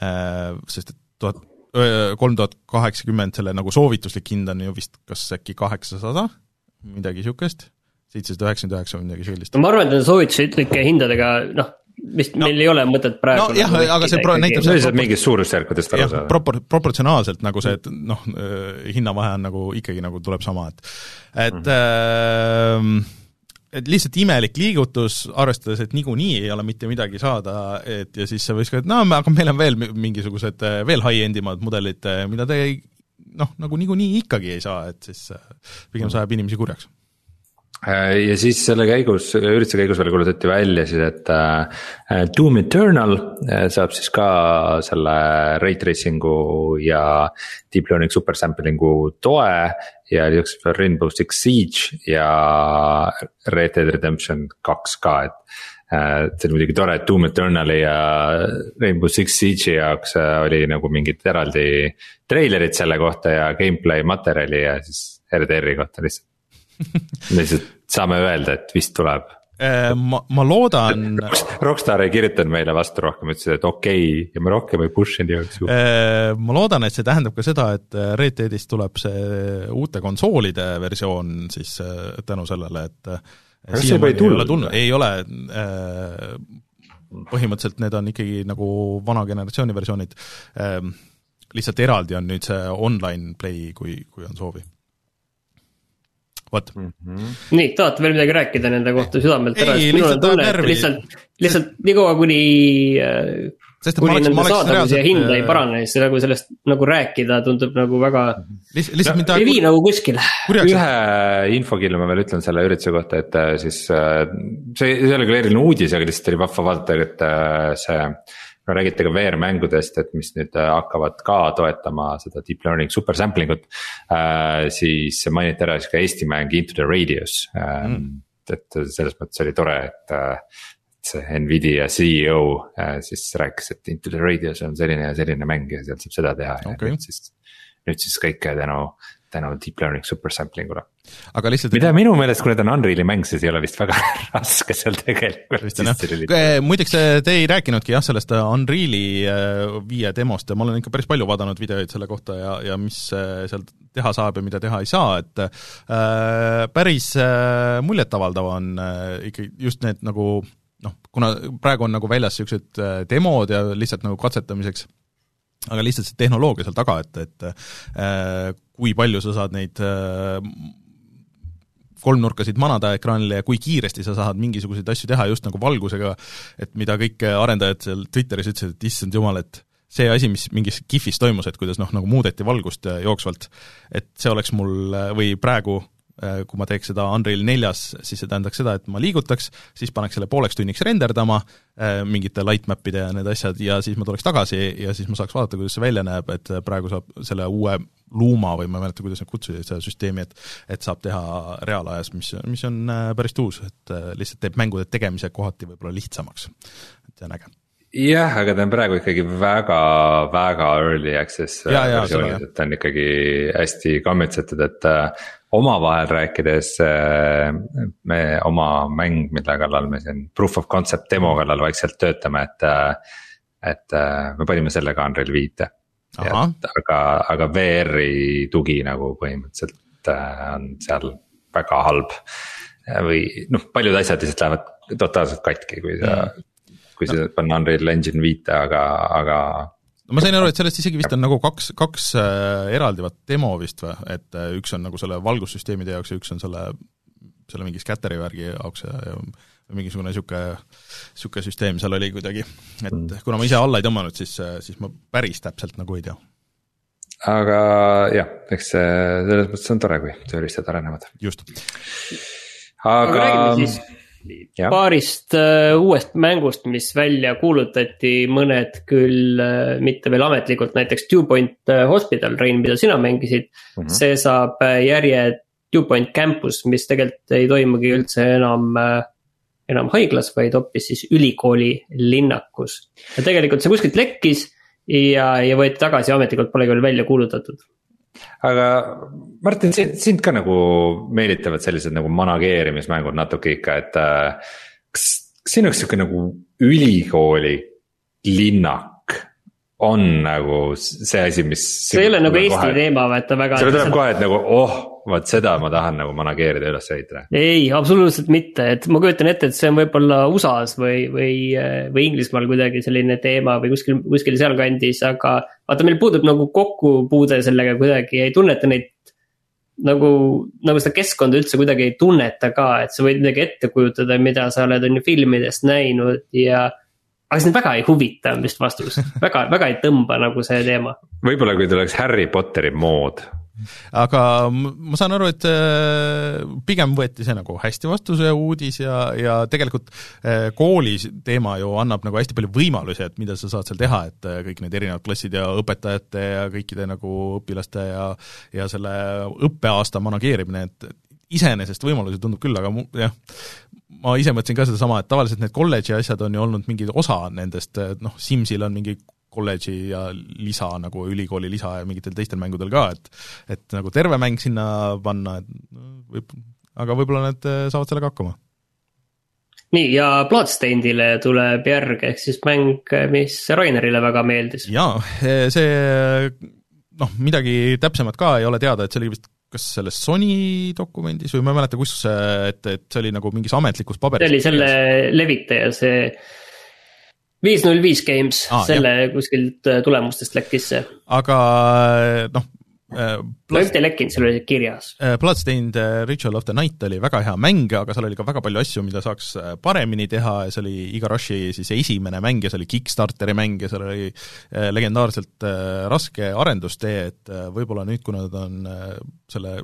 äh,, sest et tuhat, kolm tuhat kaheksakümmend, selle nagu soovituslik hind on ju vist kas äkki kaheksasada, midagi niisugust, seitsesada üheksakümmend üheksa või midagi sellist. ma arvan, et nende soovituslike hindadega noh, vist no, meil ei ole mõtet praegu no jah nagu, aga see pro-, näitab see propor... mingist suurusjärkudest aru saada. propor-, proportsionaalselt nagu see, et noh, äh, hinnavahe on nagu ikkagi nagu tuleb sama, et et mm -hmm. äh, et lihtsalt imelik liigutus, arvestades, et niikuinii ei ole mitte midagi saada, et ja siis sa võiks ka, et no aga meil on veel mingisugused veel high-end imad mudelid, mida te ei noh, nagu niikuinii ikkagi ei saa, et siis pigem see ajab inimesi kurjaks Äh, ja siis selle käigus, ürituse käigus veel kuulutati välja siis, et äh, Doom Eternal äh, saab siis ka selle ray tracing'u ja deep learning super sampling'u toe. ja lisaks veel Rainbow Six Siege ja Red Dead Redemption kaks ka, et. see oli muidugi tore, et Doom Eternali ja Rainbow Six Siege'i jaoks oli nagu mingid eraldi treilerid selle kohta ja gameplay materjali ja siis RDR-i kohta lihtsalt lihtsalt saame öelda, et vist tuleb äh, ma, ma loodan. Rockstar ei kirjutanud meile vastu rohkem, ütlesid, et okei okay, ja me rohkem ei push inud igaks juhuks. Äh, ma loodan, et see tähendab ka seda, et äh, Red Deadist tuleb see uute konsoolide versioon siis tänu sellele, et. ei tulnud? tulnud, ei ole põhimõtteliselt need on ikkagi nagu vana generatsiooni versioonid lihtsalt eraldi on nüüd see online play, kui, kui on soovi vot mm. -hmm. nii, tahate veel midagi rääkida nende kohta südamelt ära, minul on tunne, et lihtsalt, lihtsalt niikaua kuni äh, sest kuni oleks, nende saadavus ja hind ei äh, parane, siis nagu sellest nagu rääkida tundub nagu väga Liht,. lihtsalt mida. ei vii nagu kuskile. ühe infokillu ma veel ütlen selle ürituse kohta, et äh, siis see, see ei ole küll eriline uudis, aga lihtsalt oli vahva vaadata, et see no räägite ka VR-mängudest, et mis nüüd hakkavad ka toetama seda deep learning super sampling ut äh,. siis mainiti ära siis ka Eesti mäng Into the Radius äh, mm.. et selles mõttes oli tore, et äh, see Nvidia CEO äh, siis rääkis, et Into the Radius on selline ja selline mäng ja sealt saab seda teha okay. ja nüüd siis. nüüd siis kõike tänu, tänu deep learning super sampling ule. aga lihtsalt. mida minu meelest, kui need on Unreal'i mäng, siis ei ole vist väga raske seal tegelikult. muideks te ei rääkinudki jah, sellest Unreal'i äh, viie demost ja ma olen ikka päris palju vaadanud videoid selle kohta ja, ja mis seal teha saab ja mida teha ei saa, et äh, päris äh, muljetavaldav on äh, ikkagi just need nagu noh, kuna praegu on nagu väljas niisugused demod ja lihtsalt nagu katsetamiseks, aga lihtsalt see tehnoloogia seal taga, et, et äh, kui palju sa saad neid äh, kolmnurkasid manada ekraanile ja kui kiiresti sa saad mingisuguseid asju teha just nagu valgusega, et mida kõik arendajad seal Twitteris ütlesid, et issand jumal, et see asi, mis mingis GIF-is toimus, et kuidas noh, nagu muudeti valgust jooksvalt, et see oleks mul, või praegu Äh, kui ma teeks seda Unreal neljas, siis see tähendaks seda, et ma liigutaks, siis paneks selle pooleks tunniks renderdama, äh, mingite lightmap'ide ja need asjad, ja siis ma tuleks tagasi ja siis ma saaks vaadata, kuidas see välja näeb, et praegu saab selle uue Luma või ma ei mäleta, kuidas nad kutsusid seda süsteemi, et et saab teha reaalajas, mis, mis on äh, päris uus, et lihtsalt teeb mängude tegemise kohati võib-olla lihtsamaks, et see on äge jah, aga ta on praegu ikkagi väga, väga early access versioonis, et ta on ikkagi hästi kammitsetud, et omavahel rääkides äh, me oma mäng, mille kallal me siin proof of concept demo kallal vaikselt töötame, et. Äh, et äh, me panime selle ka Unreal viite. Aga, aga VR-i tugi nagu põhimõtteliselt on seal väga halb. või noh, paljud asjad lihtsalt lähevad totaalselt katki, kui sa mm., kui sa panna Unreal Engine viite, aga, aga ma sain aru, et sellest isegi vist on nagu kaks, kaks äh, eraldivat demo vist või, et äh, üks on nagu selle valgussüsteemide jaoks ja üks on selle, selle mingi scatteri värgi jaoks ja, ja mingisugune niisugune, niisugune süsteem seal oli kuidagi, et mm. kuna ma ise alla ei tõmmanud, siis, äh, siis ma päris täpselt nagu ei tea. aga jah, eks see selles mõttes on tore, kui tööriistad arenevad. just. aga, aga räägime siis Ja. paarist uh, uuest mängust, mis välja kuulutati, mõned küll uh, mitte veel ametlikult, näiteks Two Point uh, Hospital, Rein, mida sina mängisid mm. -hmm. see saab uh, järje Two Point Campus, mis tegelikult ei toimugi üldse enam uh, enam haiglas, vaid hoopis siis ülikooli linnakus. ja tegelikult see kuskilt lekkis ja, ja võeti tagasi, ametlikult polegi veel välja kuulutatud aga Martin, sind ka nagu meelitavad sellised nagu manageerimismängud natuke ikka, et äh, kas, kas sinu jaoks sihuke nagu ülikooli linnak on nagu see asi, mis. see ei ole nagu Eesti teema, vaata väga. sulle tuleb kohe, et nagu oh, vot seda ma tahan nagu manageerida, üles ehitada. ei, absoluutselt mitte, et ma kujutan ette, et see on võib-olla USA-s või, või, või Inglismaal kuidagi selline teema või kuskil, kuskil sealkandis, aga. vaata, meil puudub nagu kokkupuude sellega kuidagi, ei tunneta neid nagu, nagu seda keskkonda üldse kuidagi ei tunneta ka, et sa võid midagi ette kujutada, mida sa oled, on ju filmidest näinud ja aga sind väga ei huvita, on vist vastus väga, väga ei tõmba nagu see teema. võib-olla kui tuleks Harry Potteri mood. Aga ma saan aru, et äh, pigem võeti see nagu hästi vastu, see uudis ja, ja tegelikult äh, kooli teema ju annab nagu hästi palju võimalusi, et mida sa saad seal teha, et äh, kõik need erinevad klassid ja õpetajate ja kõikide nagu õpilaste ja ja selle õppeaasta manageerimine, et iseenesest võimalusi tundub küll, aga mu-, jah, ma ise mõtlesin ka sedasama, et tavaliselt need kolledži asjad on ju olnud mingi osa nendest, noh, Simsil on mingi kolledži ja lisa nagu ülikooli lisa ja mingitel teistel mängudel ka, et et nagu terve mäng sinna panna, et võib, aga võib-olla nad äh, saavad sellega hakkama. nii, ja Bloodstainedile tuleb järg, ehk siis mäng, mis Rainerile väga meeldis. jaa, see noh, midagi täpsemat ka ei ole teada, et see oli vist kas selles Sony dokumendis või ma ei mäleta, kus see, et, et see oli nagu mingis ametlikus paberis. see oli selle levitaja, see viis null viis Games ah,, selle jah. kuskilt äh, tulemustest lekkis see. aga noh, Lööft ei lekkinud, seal oli kirjas. Bloodstained äh, Ritual of the Night oli väga hea mäng, aga seal oli ka väga palju asju, mida saaks äh, paremini teha ja see oli Iga Rushi siis esimene mäng ja see oli Kickstarteri mäng ja seal oli äh, legendaarselt äh, raske arendustee, et äh, võib-olla nüüd, kui nad on äh, selle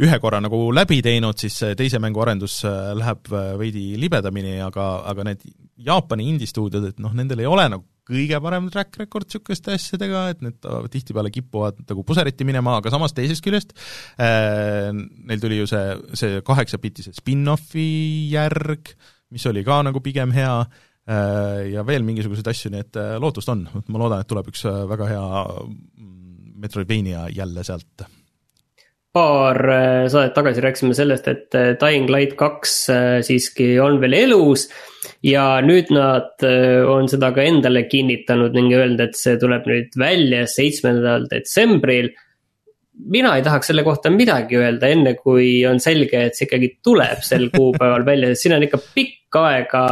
ühe korra nagu läbi teinud, siis teise mängu arendus äh, läheb äh, veidi libedamini, aga, aga need Jaapani indie-stuudiod, et noh, nendel ei ole nagu kõige parem track record niisuguste asjadega, et need tihtipeale kipuvad nagu puseriti minema, aga samas teisest küljest äh, neil tuli ju see, see kaheksapitise spin-offi järg, mis oli ka nagu pigem hea äh, ja veel mingisuguseid asju, nii et äh, lootust on, ma loodan, et tuleb üks väga hea mm, Metroidvania jälle sealt paar äh, saadet tagasi rääkisime sellest, et äh, Dying Light kaks äh, siiski on veel elus. ja nüüd nad on seda ka endale kinnitanud ning öelnud, et see tuleb nüüd välja seitsmendal detsembril. mina ei tahaks selle kohta midagi öelda, enne kui on selge, et see ikkagi tuleb sel kuupäeval välja, sest siin on ikka pikka aega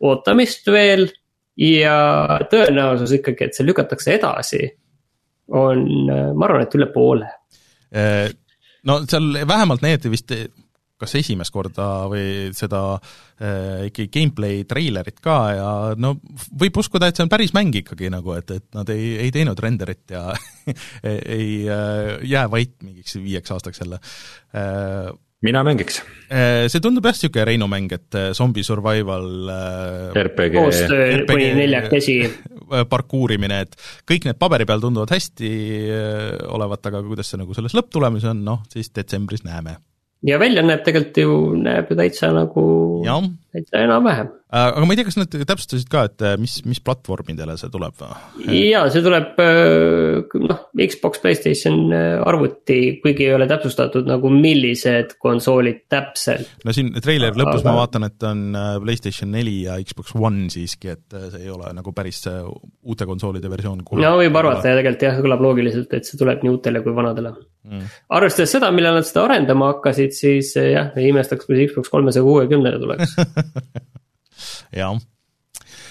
ootamist veel. ja tõenäosus ikkagi, et see lükatakse edasi, on, ma arvan, et üle poole no seal vähemalt näidati vist kas esimest korda või seda äh, ikkagi gameplay treilerit ka ja no võib uskuda, et see on päris mäng ikkagi nagu, et, et nad ei, ei teinud renderit ja ei, äh, jää vait mingiks viieks aastaks jälle äh,. mina mängiks. see tundub jah, niisugune Reinu mäng, et zombie survival äh, RPG. koostöö RPG kuni neljakesi. parkuurimine, et kõik need paberi peal tunduvad hästi äh, olevat, aga kuidas see nagu selles lõpptulemus on, noh siis detsembris näeme. ja välja näeb tegelikult ju, näeb ju täitsa nagu, jah, täitsa enam-vähem. aga ma ei tea, kas nad täpsustasid ka, et äh, mis, mis platvormidele see tuleb või? ja see tuleb noh, Xbox, Playstation äh, arvuti, kuigi ei ole täpsustatud nagu millised konsoolid täpselt. no siin treileri lõpus Aga- ma vaatan, et on äh, PlayStation neli ja Xbox One siiski, et äh, see ei ole nagu päris uute konsoolide versioon. no võib arvata ja tegelikult jah, kõlab loogiliselt, et see tuleb nii uutele kui vanadele. mm.. arvestades seda, millal nad seda arendama hakkasid, siis jah, ei imestaks, kui see Xbox kolmesaja kuuekümnele tuleks. jah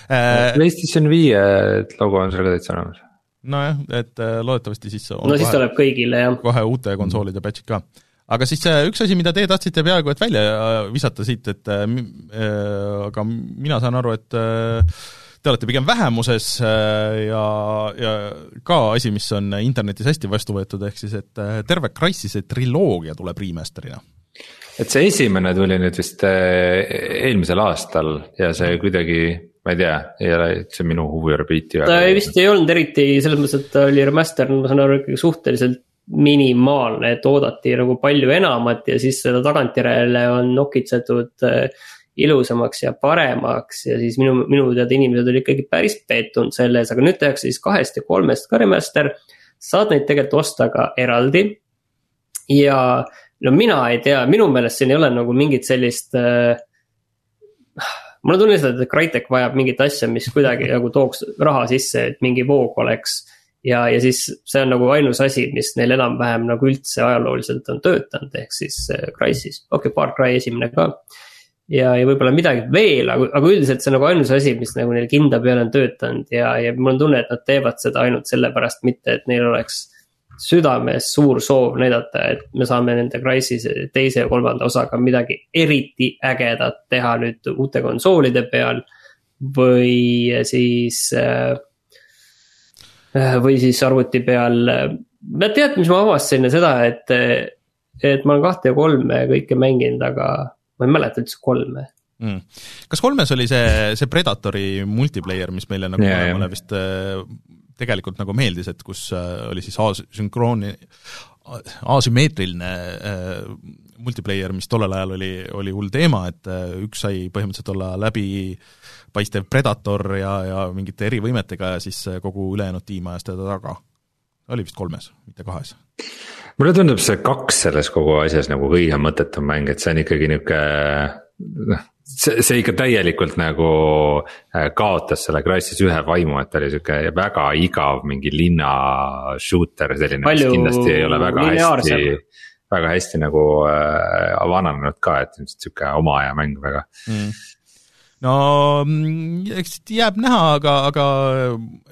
äh,. PlayStation viie logo on seal ka täitsa olemas. nojah, et äh, loodetavasti siis on no siis kohe, tuleb kõigile jah. kohe uute konsoolide patch'id ka. aga siis äh, üks asi, mida teie tahtsite peaaegu et välja äh, visata siit, et äh, aga mina saan aru, et äh, te olete pigem vähemuses äh, ja, ja ka asi, mis on internetis hästi vastu võetud, ehk siis et terve Crysis'e triloogia tuleb remaster'ina. Et see esimene tuli nüüd vist äh, eelmisel aastal ja see kuidagi, ma ei tea, ei ole üldse minu huviorbiiti ta ei vist ei olnud eriti selles mõttes, et ta oli remaster, ma saan aru ikkagi suhteliselt minimaalne, et oodati nagu palju enamat ja siis seda tagantjärele on nokitsetud äh, ilusamaks ja paremaks ja siis minu, minu teada inimesed olid ikkagi päris pettunud selles, aga nüüd tehakse siis kahest ja kolmest ka remaster. saad neid tegelikult osta ka eraldi. ja no mina ei tea, minu meelest siin ei ole nagu mingit sellist äh, mul on tunne lihtsalt, et Crytek vajab mingit asja, mis kuidagi nagu tooks raha sisse, et mingi voog oleks. ja, ja siis see on nagu ainus asi, mis neil enam-vähem nagu üldse ajalooliselt on töötanud, ehk siis äh, Crysis, okei okay,, Far Cry esimene ka. ja, ja võib-olla midagi veel, aga, aga üldiselt see on nagu ainus asi, mis nagu neil kinda peale on töötanud ja, ja mul on tunne, et nad teevad seda ainult sellepärast, mitte et neil oleks südames suur soov näidata, et me saame nende Crysis teise ja kolmanda osaga midagi eriti ägedat teha nüüd uute konsoolide peal. või siis äh,, või siis arvuti peal. ma tead, mis ma avastasin seda, et, et ma olen kahte ja kolme kõike mänginud, aga ma ei mäleta üldse kolme. mm.. kas kolmes oli see, see Predatori multiplayer, mis meile nagu mõlemale vist äh, tegelikult nagu meeldis, et kus äh, oli siis asünkrooni, asümmeetriline äh, multiplayer, mis tollel ajal oli, oli hull teema, et äh, üks sai põhimõtteliselt olla läbipaistev Predator ja, ja mingite erivõimetega ja siis kogu ülejäänud tiim ajas teda taga. oli vist kolmes, mitte kahes. mulle tundub see kaks selles kogu asjas nagu kõige mõttetum mäng, et see on ikkagi nihuke noh, see, see ikka täielikult nagu äh, kaotas selle Crysis ühe vaimu, et ta oli sihuke väga igav mingi linna shooter selline, mis kindlasti ei ole väga hästi. väga hästi nagu äh, vananenud ka, et ilmselt sihuke oma aja mäng väga. mm.. No mm, eks jääb näha, aga, aga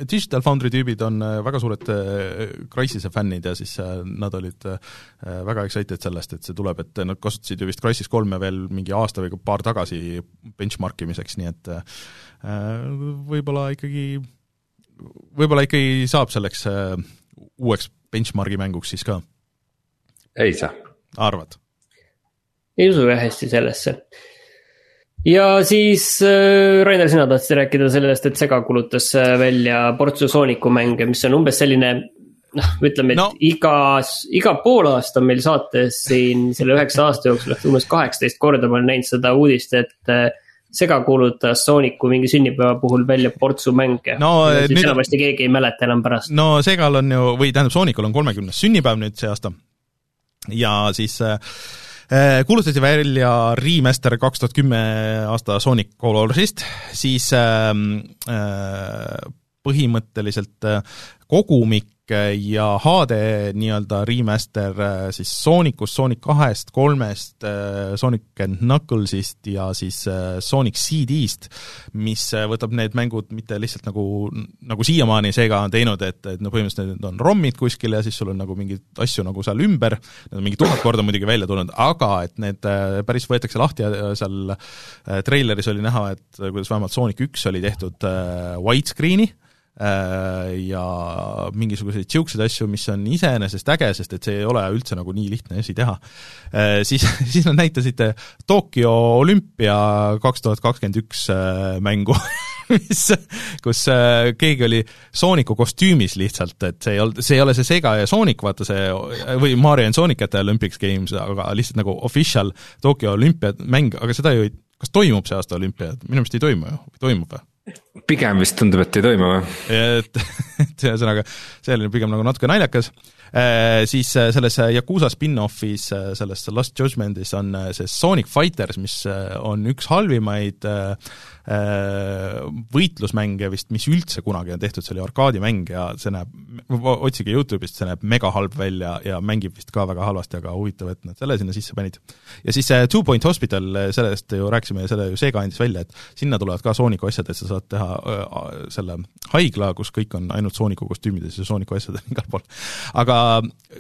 Digital Foundry tüübid on äh, väga suured äh, Crysise fännid ja siis äh, nad olid väga excited sellest, et see tuleb, et nad kasutasid ju vist Crysis kolme veel mingi aasta või paar tagasi benchmark imiseks, nii et võib-olla ikkagi, võib-olla ikkagi saab selleks uueks benchmarki mänguks siis ka? ei saa. arvad? ei usu jah hästi sellesse ja siis äh, Rainer, sina tahtsid rääkida sellest, et Sega kuulutas äh, välja portsu Sooniku mänge, mis on umbes selline noh, ütleme, et no. igas, iga poolaasta on meil saates siin selle üheksa aasta jooksul ehk umbes kaheksateist korda ma olen näinud seda uudist, et äh, Sega kuulutas Sooniku mingi sünnipäeva puhul välja portsu mänge no,. siis nüüd... enamasti keegi ei mäleta enam pärast. no Segal on ju, või tähendab, Soonikul on kolmekümnes sünnipäev nüüd see aasta ja siis Äh, kuulutati välja remaster kaks tuhat kümme aasta Sonic Colorsist, siis äh, äh, põhimõtteliselt äh, kogumik ja HD nii-öelda remaster äh, siis Soonicust, Sonic kahest, kolmest, äh, Sonic and Knucklesist ja siis Sonic CD-st, mis võtab need mängud mitte lihtsalt nagu, nagu siiamaani Sega on teinud, et, et no põhimõtteliselt need on ROM-id kuskil ja siis sul on nagu mingeid asju nagu seal ümber, need on mingi tuhat korda muidugi välja tulnud, aga et need päris võetakse lahti ja seal treileris oli näha, et kuidas vähemalt Sonic üks oli tehtud widescreen'i, Äh, ja mingisuguseid niisuguseid asju, mis on iseenesest äge, sest et see ei ole üldse nagu nii lihtne asi teha, äh, siis, siis nad näitasid Tokyo olümpia kaks tuhat kakskümmend üks äh, mängu mis, kus keegi oli Sooniku kostüümis lihtsalt, et see ei olnud, see ei ole see Sega ja Sonic, vaata see, või Mario and Sonic at the Olympics Games, aga lihtsalt nagu official Tokyo olümpiamäng, aga seda ju ei, kas toimub see aasta olümpia, minu meelest ei toimu ju, toimub või? Pigem vist tundub, et ei toimu või? et, et ühesõnaga, see oli pigem nagu natuke naljakas siis äh, selles Yakuusa spin-offis, äh, selles Lost Judgmentis on see Sonic Fighters, mis on üks halvimaid äh, Äh, võitlusmänge vist, mis üldse kunagi on tehtud, see oli arkaadimäng ja see näeb, otsige Youtube'ist, see näeb mega halb välja ja mängib vist ka väga halvasti, aga huvitav, et nad selle sinna sisse panid. ja siis see Two Point Hospital, sellest ju rääkisime ja selle ju Sega andis välja, et sinna tulevad ka Sooniku asjad, et sa saad teha äh, selle haigla, kus kõik on ainult Sooniku kostüümides ja Sooniku asjad on igal pool. aga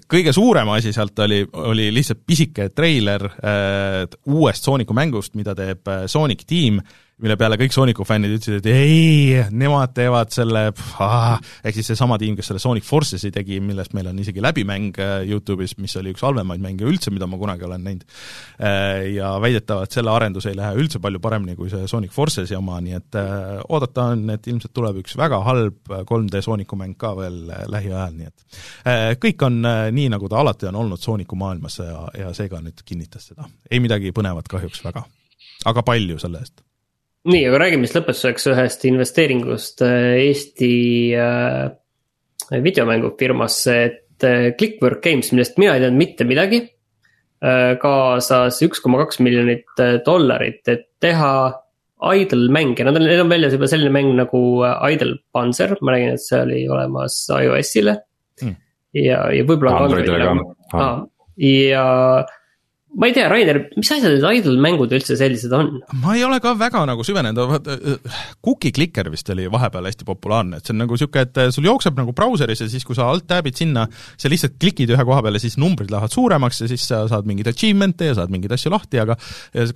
kõige suurem asi sealt oli, oli lihtsalt pisike treiler äh, uuest Sooniku mängust, mida teeb äh, Sonic Team mille peale kõik Sooniku fännid ütlesid, et ei, nemad teevad selle, ehk siis seesama tiim, kes selle Sonic Forces'i tegi, millest meil on isegi läbimäng äh, YouTube'is, mis oli üks halvemaid mänge üldse, mida ma kunagi olen näinud. Äh, ja väidetavalt selle arendus ei lähe üldse palju paremini kui see Sonic Forces'i oma, nii et äh, oodata on, et ilmselt tuleb üks väga halb 3D Sooniku mäng ka veel lähiajal, nii et kõik on nii, nagu ta alati on olnud Sooniku maailmas ja, ja seega nüüd kinnitas seda. ei midagi põnevat kahjuks väga, aga palju selle eest nii, aga räägime siis lõpetuseks ühest investeeringust äh, Eesti äh, videomängufirmasse, et äh, Clickwork Games, millest mina ei teadnud mitte midagi kaasas üks koma kaks miljonit dollarit, et teha idle mänge, nad on, neil on väljas juba selline mäng nagu Idle Panzer, ma nägin, et see oli olemas iOS-ile. Mm.. ja, ja võib-olla Androidile ka. ja ma ei tea, Rainer, mis asjad need idle mängud üldse sellised on? ma ei ole ka väga nagu süvenenud, vaata Cookie Clicker vist oli vahepeal hästi populaarne, et see on nagu niisugune, et sul jookseb nagu brauseris ja siis, kui sa alt tab'id sinna, sa lihtsalt klikid ühe koha peale, siis numbrid lähevad suuremaks ja siis sa saad mingeid achievement'e ja saad mingeid asju lahti, aga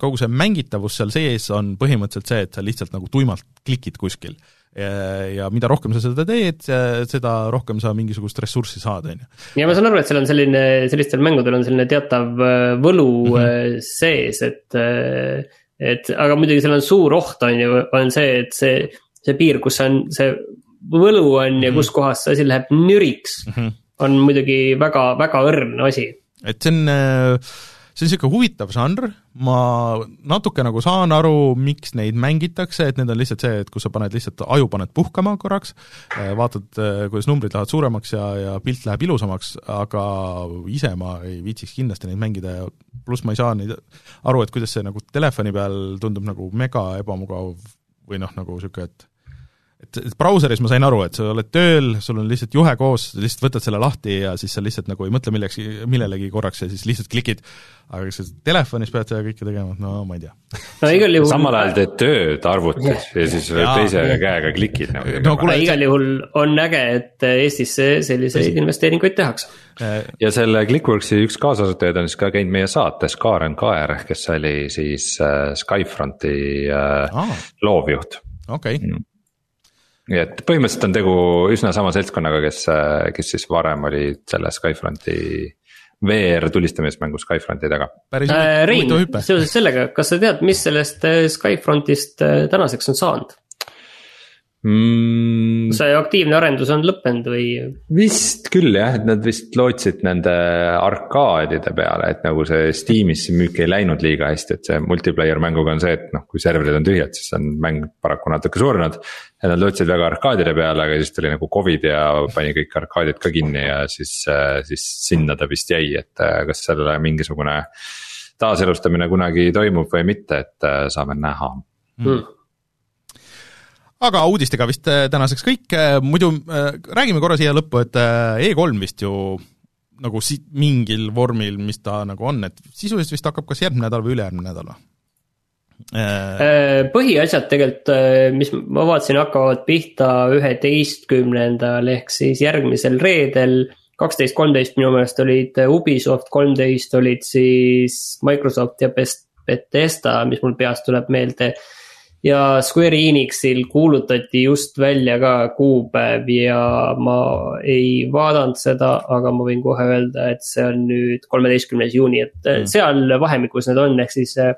kogu see mängitavus seal sees on põhimõtteliselt see, et sa lihtsalt nagu tuimalt klikid kuskil ja mida rohkem sa seda teed, seda rohkem sa mingisugust ressurssi saad, on ju. ja ma saan aru, et seal on selline, sellistel mängudel on selline teatav äh, võlu mm -hmm. sees, et. Äh, et aga muidugi seal on suur oht, on ju, on see, et see, see piir, kus on see võlu on mm -hmm. ja kus kohas see asi läheb nüriks mm, -hmm. on muidugi väga, väga õrn asi. et see on äh see on niisugune huvitav žanr, ma natuke nagu saan aru, miks neid mängitakse, et need on lihtsalt see, et kus sa paned lihtsalt, aju paned puhkama korraks, äh, vaatad, äh, kuidas numbrid lähevad suuremaks ja, ja pilt läheb ilusamaks, aga ise ma ei viitsiks kindlasti neid mängida ja pluss ma ei saa neid aru, et kuidas see nagu telefoni peal tundub nagu mega ebamugav või noh, nagu niisugune, et et, et brauseris ma sain aru, et sa oled tööl, sul on lihtsalt juhe koos, lihtsalt võtad selle lahti ja siis sa lihtsalt nagu ei mõtle millekski, millelegi korraks ja siis lihtsalt klikid, aga kas sa telefonis pead seda kõike tegema, no ma ei tea. no igal juhul samal ajal teed tööd arvutis ja siis Jaa. teise käega klikid nagu. No aga igal juhul on äge, et Eestisse selliseid investeeringuid tehakse. ja selle Clickworksi üks kaasasutajaid on siis ka käinud meie saates, Kaaren Kaer, kes oli siis äh, Skyfronti äh, aa, loovjuht. okei okay., nii et põhimõtteliselt on tegu üsna sama seltskonnaga, kes, kes siis varem oli selle Skyfronti VR tulistamismängu Skyfronti taga. päris Äh, Rein huvitav hüpe, seoses sellega, kas sa tead, mis sellest äh, Skyfrontist äh, tänaseks on saanud? Mm,? see aktiivne arendus on lõppenud või? vist küll jah, et nad vist lootsid nende arkaadide peale, et nagu see Steamis see müük ei läinud liiga hästi, et see multiplayer mänguga on see, et noh, kui serverid on tühjad, siis on mäng paraku natuke surnud. ja nad lootsid väga arkaadide peale, aga siis tuli nagu Covid ja pani kõik arkaadid ka kinni ja siis, siis sinna ta vist jäi, et äh, kas sellele mingisugune taaselustamine kunagi toimub või mitte, et äh, saame näha Hmm. Aga uudistega vist äh, tänaseks kõik, muidu äh, räägime korra siia lõppu, et äh, E3 vist ju nagu si-, mingil vormil, mis ta nagu on, et sisuliselt vist hakkab kas järgmine nädal või ülejärgmine nädal või? Äh, põhiasjad tegelikult, mis ma vaatasin, hakkavad pihta üheteistkümnendal ehk siis järgmisel reedel. kaksteist, kolmteist minu meelest olid Ubisoft, kolmteist olid siis Microsoft ja Bethesda, mis mul peast tuleb meelde. Ja Square Enixil kuulutati just välja ka kuupäev ja ma ei vaadanud seda, aga ma võin kohe öelda, et see on nüüd kolmeteistkümnes juuni, et Mm. seal vahemikus need on, ehk siis äh,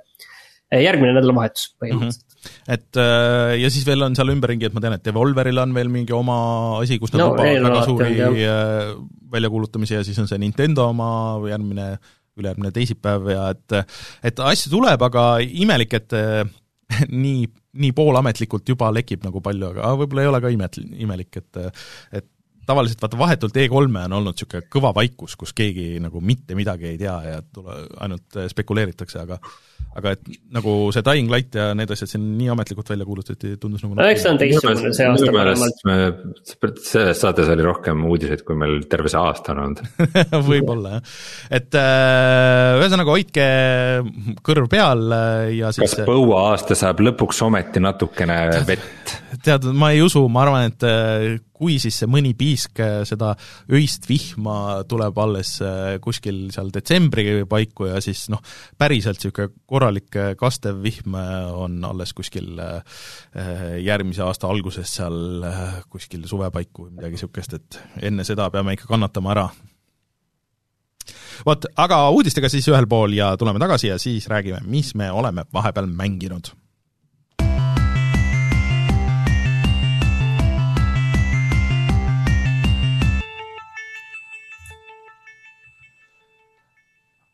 järgmine nädalavahetus põhimõtteliselt. et äh, ja siis veel on seal ümberringi, et ma tean, et Devolveril on veel mingi oma asi, kus nad No, lubavad väga suuri äh, väljakuulutamisi ja siis on see Nintendo oma järgmine, ülejärgmine teisipäev ja et et asju tuleb, aga imelik, et äh, nii, nii poolametlikult juba lekib nagu palju, aga võib-olla ei ole ka imet-, imelik, et et tavaliselt vaata vahetult E3-e on olnud niisugune kõva vaikus, kus keegi nagu mitte midagi ei tea ja tule, ainult spekuleeritakse, aga aga et nagu see Dying Light ja need asjad siin nii ametlikult välja kuulutati, tundus nagu no eks see on teistsugune see aasta paremalt. me, selles saates oli rohkem uudiseid, kui meil terve see aasta on olnud. võib-olla jah, et äh, ühesõnaga hoidke kõrv peal äh, ja kas siis põuaasta saab lõpuks ometi natukene vett? tead, ma ei usu, ma arvan, et äh, kui siis see mõni piisk äh, seda öist vihma tuleb alles äh, kuskil seal detsembri paiku ja siis noh, päriselt niisugune korralik äh, kastev vihm on alles kuskil järgmise aasta alguses seal kuskil suve paiku või midagi niisugust, et enne seda peame ikka kannatama ära. Vot, aga uudistega siis ühel pool ja tuleme tagasi ja siis räägime, mis me oleme vahepeal mänginud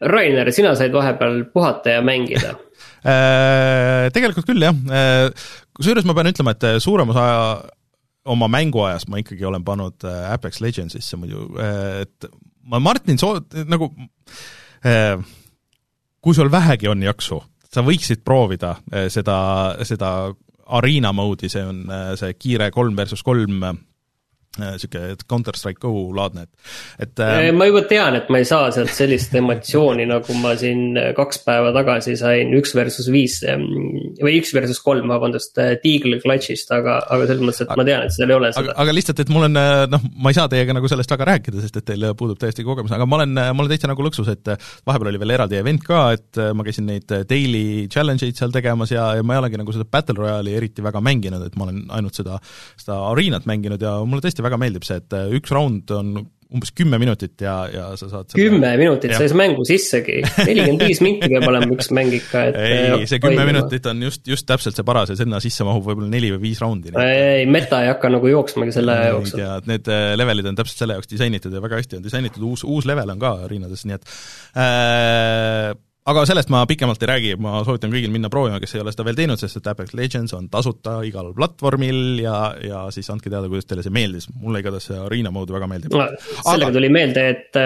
Rainer, sina said vahepeal puhata ja mängida. Äh, Tegelikult küll, jah. Kusjuures ma pean ütlema, et suurem osa oma mänguajast ma ikkagi olen pannud äh, Apex Legendsisse muidu, et ma Martin soo-, nagu äh, kui sul vähegi on jaksu, sa võiksid proovida äh, seda, seda arena mode'i, see on äh, see kiire kolm versus kolm niisugune Counter-Strike Go laadne, et, et äh, ma juba tean, et ma ei saa sealt sellist emotsiooni, nagu ma siin kaks päeva tagasi sain üks versus viis või üks versus kolm, vabandust, Deagle Clutch'ist, aga, aga selles mõttes, et ma tean, et seal ei ole aga, seda. aga lihtsalt, et mul on noh, ma ei saa teiega nagu sellest väga rääkida, sest et teil puudub täiesti kogemus, aga ma olen, ma olen täitsa nagu lõksus, et vahepeal oli veel eraldi event ka, et ma käisin neid daily challenge eid seal tegemas ja, ja ma ei olegi nagu seda Battle Royale'i eriti väga mänginud, et ma olen ainult seda, seda arenat mänginud ja mulle tõesti väga meeldib see, et üks raund on umbes kümme minutit ja, ja sa saad kümme minutit Jah. sai see mängu sissegi, nelikümmend viis minti peab olema üks mäng ikka, et. ei, see kümme minutit on just, just täpselt see paras ja sinna sisse mahub võib-olla neli või viis raundi. ei, meta ei hakka nagu jooksmagi selle jooksul. ja need äh, levelid on täpselt selle jaoks disainitud ja väga hästi on disainitud, uus, uus level on ka Arenades, nii et äh, aga sellest ma pikemalt ei räägi, ma soovitan kõigil minna proovima, kes ei ole seda veel teinud, sest et Apex Legends on tasuta igal platvormil ja, ja siis andke teada, kuidas teile see meeldis, mulle igatahes see Arena mode väga meeldib no,. sellega aga... tuli meelde, et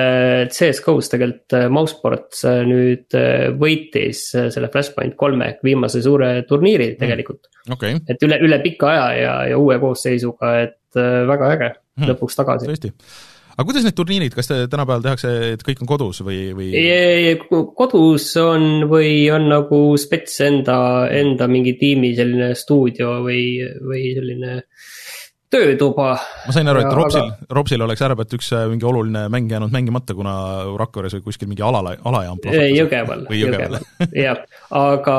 CS GO-s tegelikult Mousesports nüüd võitis selle Flashpoint kolme viimase suure turniiri mm. tegelikult mm.. Okay. et üle, üle pika aja ja, ja uue koosseisuga, et väga äge mm., lõpuks tagasi. tõesti aga kuidas need turniirid, kas te tänapäeval tehakse, et kõik on kodus või, või? kodus on või on nagu spets enda, enda mingi tiimi selline stuudio või, või selline töötuba. ma sain aru, et Ropsil aga..., Ropsil oleks äärepealt üks äh, mingi oluline mäng jäänud mängimata, kuna Rakveres või kuskil mingi ala, alajaam Jõgeval, Jõgeval, jah. aga,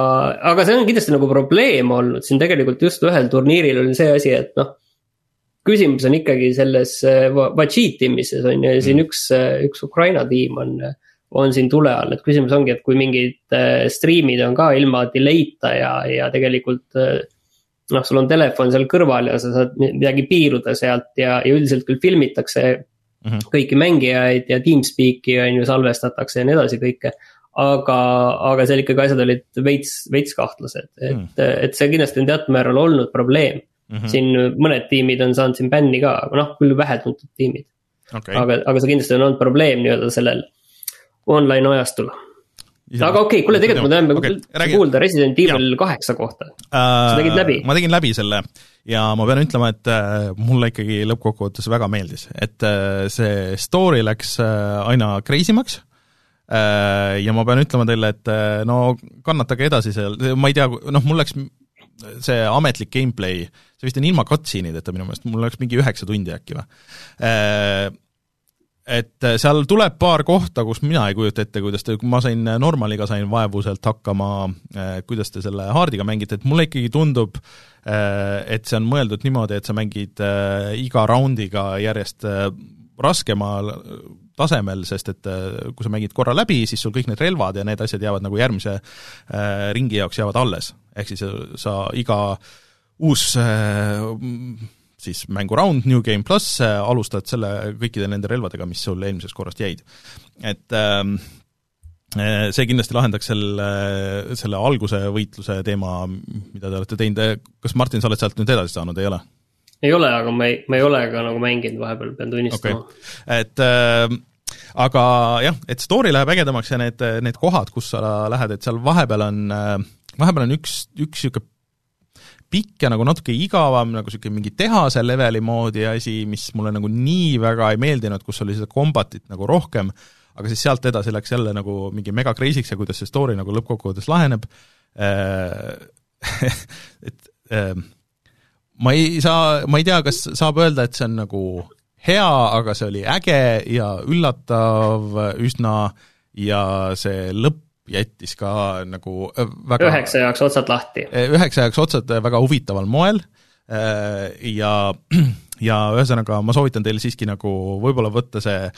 aga see on kindlasti nagu probleem olnud, siin tegelikult just ühel turniiril oli see asi, et noh küsimus on ikkagi selles äh, Vachi tiimises on ju ja siin mm. üks, äh, üks Ukraina tiim on, on siin tule all, et küsimus ongi, et kui mingid äh, stream'id on ka ilma delay'ta ja, ja tegelikult. noh, sul on telefon seal kõrval ja sa saad midagi piiruda sealt ja, ja üldiselt küll filmitakse mm -hmm. kõiki mängijaid ja Teamspeak'i on ju salvestatakse ja nii edasi kõike aga, aga seal ikkagi asjad olid veits, veits kahtlased, et mm., et see kindlasti on teatud määral olnud probleem mm. -hmm. siin mõned tiimid on saanud siin bänni ka, aga noh, küll vähetuntud tiimid okay.. aga, aga see kindlasti on olnud probleem nii-öelda sellel online ajastul. aga okei okay,, kuule tegelikult me tahame okay, kuulda Resident Evil kaheksa kohta uh,. sa tegid läbi? ma tegin läbi selle ja ma pean ütlema, et uh, mulle ikkagi lõppkokkuvõttes väga meeldis, et see story läks aina crazy maks ja ma pean ütlema teile, et no kannatage edasi seal, ma ei tea, noh, mul läks see ametlik gameplay, see vist on ilma cutscene'ideta minu meelest, mul läks mingi üheksa tundi äkki või. Äh, et seal tuleb paar kohta, kus mina ei kujuta ette, kuidas te, ma sain normaliga, sain vaevuselt hakkama, äh, kuidas te selle haardiga mängite, et mulle ikkagi tundub, äh, et see on mõeldud niimoodi, et sa mängid iga raundiga järjest raskemal tasemel, sest et kui sa mängid korra läbi, siis sul kõik need relvad ja need asjad jäävad nagu järgmise ringi jaoks jäävad alles. ehk siis sa iga uus äh, siis mänguraund New Game pluss, äh, alustad selle kõikide nende relvadega, mis sul eelmisest korrast jäid. et ähm, äh, see kindlasti lahendaks selle, selle alguse võitluse teema, mida te olete teinud, kas Martin, sa oled sealt nüüd edasi saanud, ei ole? ei ole, aga ma ei, ma ei ole ka nagu mänginud vahepeal, pean tunnistama okay.. et äh, aga jah, et story läheb ägedamaks ja need, need kohad, kus sa lähed, et seal vahepeal on, vahepeal on üks, üks niisugune pikk ja nagu natuke igavam, nagu niisugune mingi tehase leveli moodi asi, mis mulle nagu nii väga ei meeldinud, kus oli seda kombatit nagu rohkem, aga siis sealt edasi läks jälle nagu mingi mega crazy'ks ja kuidas see story nagu lõppkokkuvõttes laheneb, äh, et äh, ma ei saa, ma ei tea, kas saab öelda, et see on nagu hea, aga see oli äge ja üllatav üsna ja see lõpp jättis ka nagu äh, väga üheksa jaoks otsad lahti. Äh, üheksa jaoks otsad väga huvitaval moel äh, ja, ja ühesõnaga ma soovitan teil siiski nagu võib-olla võtta see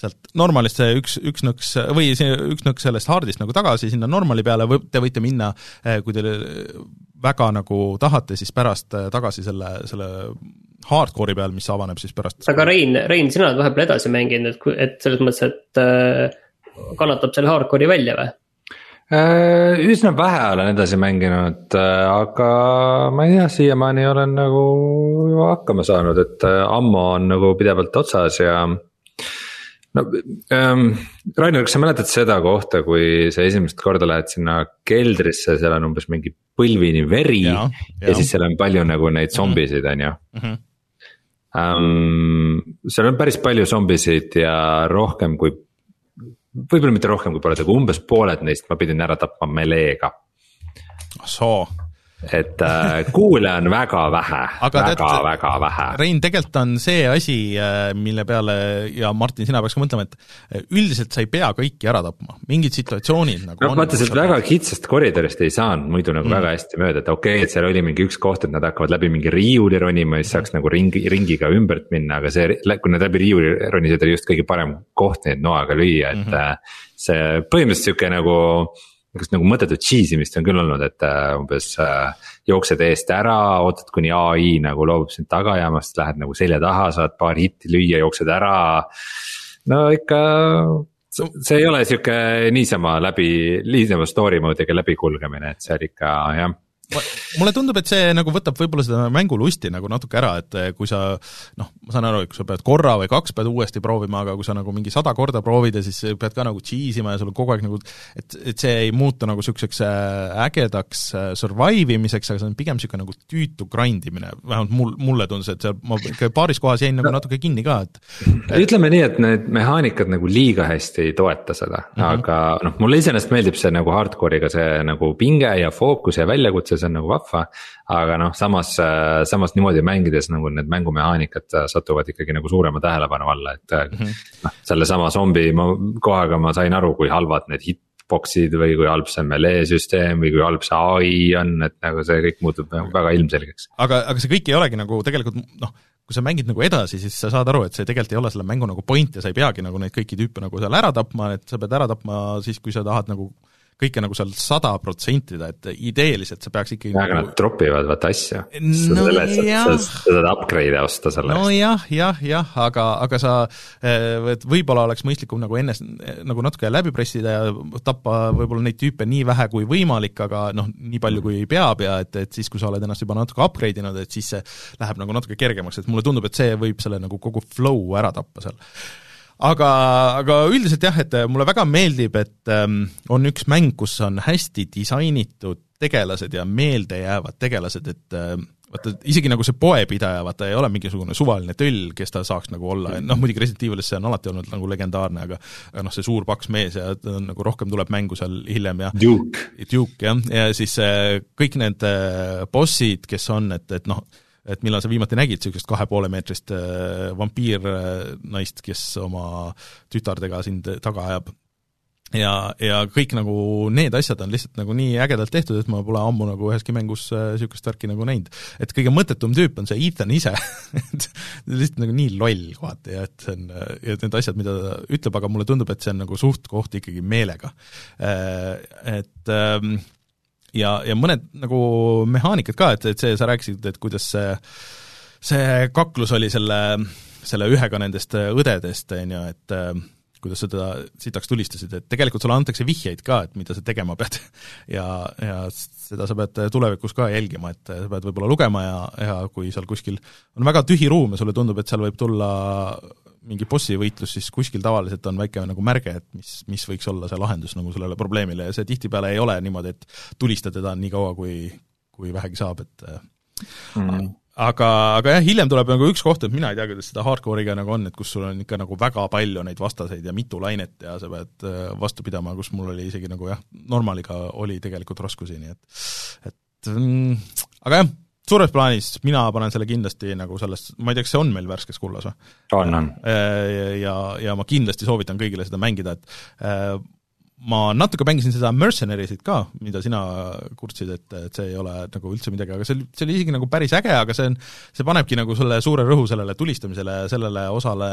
sealt normalist see üks, üks nõks või see üks nõks sellest hardist nagu tagasi sinna normali peale või te võite minna, kui te väga nagu tahate, siis pärast tagasi selle, selle hardcore'i peal, mis avaneb siis pärast. aga Rein, Rein, sina oled vahepeal edasi mänginud, et, et selles mõttes, et kannatab selle hardcore'i välja või? Äh, üsna vähe olen edasi mänginud, äh, aga ma ei tea, siiamaani olen nagu hakkama saanud, et äh, ammo on nagu pidevalt otsas ja. no ähm,, Rainer, kas sa mäletad seda kohta, kui sa esimest korda lähed sinna keldrisse, seal on umbes mingi põlvini veri ja, ja. ja siis seal on palju nagu neid zombisid, on ju. Ähm, seal on päris palju zombisid ja rohkem kui võib-olla mitte rohkem kui pooled, aga umbes pooled neist ma pidin ära tapma meleega. soo et äh, kuule on väga vähe, väga, väga vähe. Rein, tegelikult on see asi, äh, mille peale ja Martin, sina peaks ka mõtlema, et äh, üldiselt sa ei pea kõiki ära tapma, mingid situatsioonid nagu no vaata, sealt väga kitsast koridorist ei saanud muidu nagu mm. väga hästi mööda, et okei okay,, et seal oli mingi üks koht, et nad hakkavad läbi mingi riiuli ronima ja siis saaks nagu ringi, ringiga ümbert minna, aga see, kui nad läbi riiuli ronisid, oli just kõige parem koht neid noaga lüüa, et mm -hmm. see põhimõtteliselt sihuke nagu niisugust nagu mõttetut cheesimist on küll olnud, et äh, umbes äh, jooksed eest ära, ootad kuni ai nagu loobub sind tagaajamast, lähed nagu selja taha, saad paar hitti lüüa, jooksed ära. no ikka see ei ole sihuke niisama läbi, niisama story mode'iga läbikulgemine, et seal ikka jah mulle tundub, et see nagu võtab võib-olla seda mängulusti nagu natuke ära, et eh, kui sa noh, ma saan aru, et kui sa pead korra või kaks pead uuesti proovima, aga kui sa nagu mingi sada korda proovid ja siis pead ka nagu cheese ima ja sul on kogu aeg nagu et, et see ei muutu nagu niisuguseks äh, ägedaks äh, survive imiseks, aga see on pigem niisugune nagu tüütu grind imine, vähemalt mul, mulle tundus, et seal ma ikka paaris kohas jäin nagu natuke kinni ka, et, et ütleme nii, et need mehaanikad nagu liiga hästi ei toeta seda mm, -hmm. aga noh, mulle iseenesest meeldib see nagu hardcore'iga see nagu pinge ja fookus ja väljakutse, see on nagu vahva. aga noh, samas, samas niimoodi mängides nagu need mängumehaanikad satuvad ikkagi nagu suurema tähelepanu alla, et mm -hmm. noh, sellesama zombi kohaga ma sain aru, kui halvad need hitbox'id või kui halb see melee süsteem või kui halb see ai on, et nagu see kõik muutub nagu väga ilmselgeks. aga, aga see kõik ei olegi nagu tegelikult noh kui sa mängid nagu edasi, siis sa saad aru, et see tegelikult ei ole selle mängu nagu point ja sa ei peagi nagu neid kõiki tüüpe nagu seal ära tapma, et sa pead ära tapma siis, kui sa tahad nagu kõike nagu seal sada protsentida, et ideeliselt sa peaks ikkagi aga nagu... nad drop ivad vaata asju no,. sa saad upgrade'e osta selle eest. nojah, jah, jah, aga, aga sa, eh, et võib-olla oleks mõistlikum nagu enne nagu natuke läbi pressida ja tappa võib-olla neid tüüpe nii vähe kui võimalik, aga noh, nii palju kui peab ja et, et siis, kui sa oled ennast juba natuke upgrade inud, et siis see läheb nagu natuke kergemaks, et mulle tundub, et see võib selle nagu kogu flow ära tappa seal aga, aga üldiselt jah, et mulle väga meeldib, et ähm, on üks mäng, kus on hästi disainitud tegelased ja meeldejäävad tegelased, et äh, vaata, isegi nagu see poepidaja, vaata, ei ole mingisugune suvaline töll, kes ta saaks nagu olla, noh muidugi Resident Evilis see on alati olnud nagu legendaarne, aga aga noh, see suur paks mees ja ta on nagu rohkem tuleb mängu seal hiljem ja Duke. Duke jah, ja siis äh, kõik need äh, bossid, kes on, et, et noh, et millal sa viimati nägid niisugust kahe poole meetrist äh, vampiirnaist, kes oma tütardega sind taga ajab? ja, ja kõik nagu need asjad on lihtsalt nagu nii ägedalt tehtud, et ma pole ammu nagu üheski mängus niisugust äh, värki nagu näinud. et kõige mõttetum tüüp on see Ethan ise et lihtsalt nagu nii loll kohati ja et see on, ja need asjad, mida ta ütleb, aga mulle tundub, et see on nagu suht-koht ikkagi meelega. Äh, et ähm, ja, ja mõned nagu mehaanikad ka, et, et see, sa rääkisid, et kuidas see, see kaklus oli selle, selle ühega nendest õdedest, on ju, et äh, kuidas sa teda sitaks tulistasid, et tegelikult sulle antakse vihjeid ka, et mida sa tegema pead. ja, ja seda sa pead tulevikus ka jälgima, et sa pead võib-olla lugema ja, ja kui seal kuskil on väga tühi ruum ja sulle tundub, et seal võib tulla mingi bossi võitlus, siis kuskil tavaliselt on väike nagu märge, et mis, mis võiks olla see lahendus nagu sellele probleemile ja see tihtipeale ei ole niimoodi, et tulista teda nii kaua, kui, kui vähegi saab, et mm. aga, aga jah, hiljem tuleb nagu üks koht, et mina ei tea, kuidas seda hardcore'iga nagu on, et kus sul on ikka nagu väga palju neid vastaseid ja mitu lainet ja sa pead äh, vastu pidama, kus mul oli isegi nagu jah, normaliga oli tegelikult raskusi, nii et et mm, aga jah, suures plaanis mina panen selle kindlasti nagu sellest, ma ei tea, kas see on meil värskes kullas või? on, on. Äh, ja, ja ma kindlasti soovitan kõigile seda mängida, et äh, ma natuke mängisin seda Mercenaries'it ka, mida sina kurtsid, et, et see ei ole nagu üldse midagi, aga see oli, see oli isegi nagu päris äge, aga see on, see panebki nagu selle suure rõhu sellele tulistamisele ja sellele osale,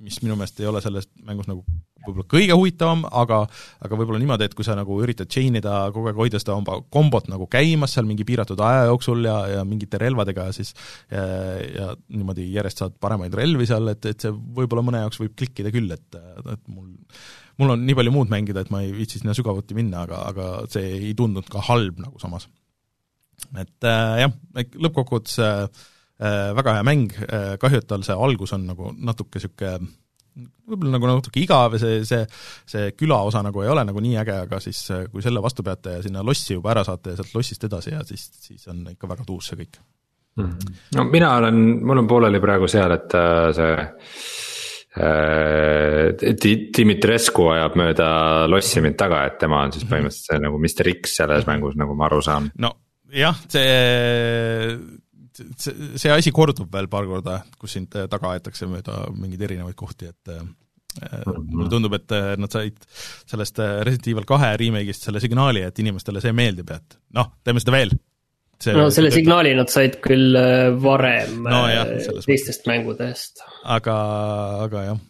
mis minu meelest ei ole selles mängus nagu võib-olla kõige huvitavam, aga aga võib-olla niimoodi, et kui sa nagu üritad chain ida, kogu aeg hoida seda oma kombot nagu käimas seal mingi piiratud aja jooksul ja, ja mingite relvadega siis ja, ja niimoodi järjest saad paremaid relvi seal, et, et see võib-olla mõne jaoks võib klikkida küll, et, et mul mul on nii palju muud mängida, et ma ei viitsi sinna sügavuti minna, aga, aga see ei tundunud ka halb nagu samas. et äh, jah, lõppkokkuvõttes äh, väga hea mäng äh,, kahju, et tal see algus on nagu natuke niisugune võib-olla nagu natuke igav ja see, see, see külaosa nagu ei ole nagu nii äge, aga siis kui selle vastu peate ja sinna lossi juba ära saate ja sealt lossist edasi ja siis, siis on ikka väga tuus see kõik mm. -hmm. no mina olen, mul on pooleli praegu seal, et äh, see äh, Dimitrescu ajab mööda lossi mind taga, et tema on siis mhm. põhimõtteliselt see nagu Mr X selles mängus, nagu ma aru saan. no jah, see see, see asi kordub veel paar korda, kus sind äh, taga aetakse mööda mingeid erinevaid kohti, et äh, mulle mhm. tundub, et äh, nad said sellest Resident Evil kahe remake'ist selle signaali, et inimestele see meeldib et noh, teeme seda veel. no selle signaali nad said küll varem no, jah, teistest mängudest. aga, aga jah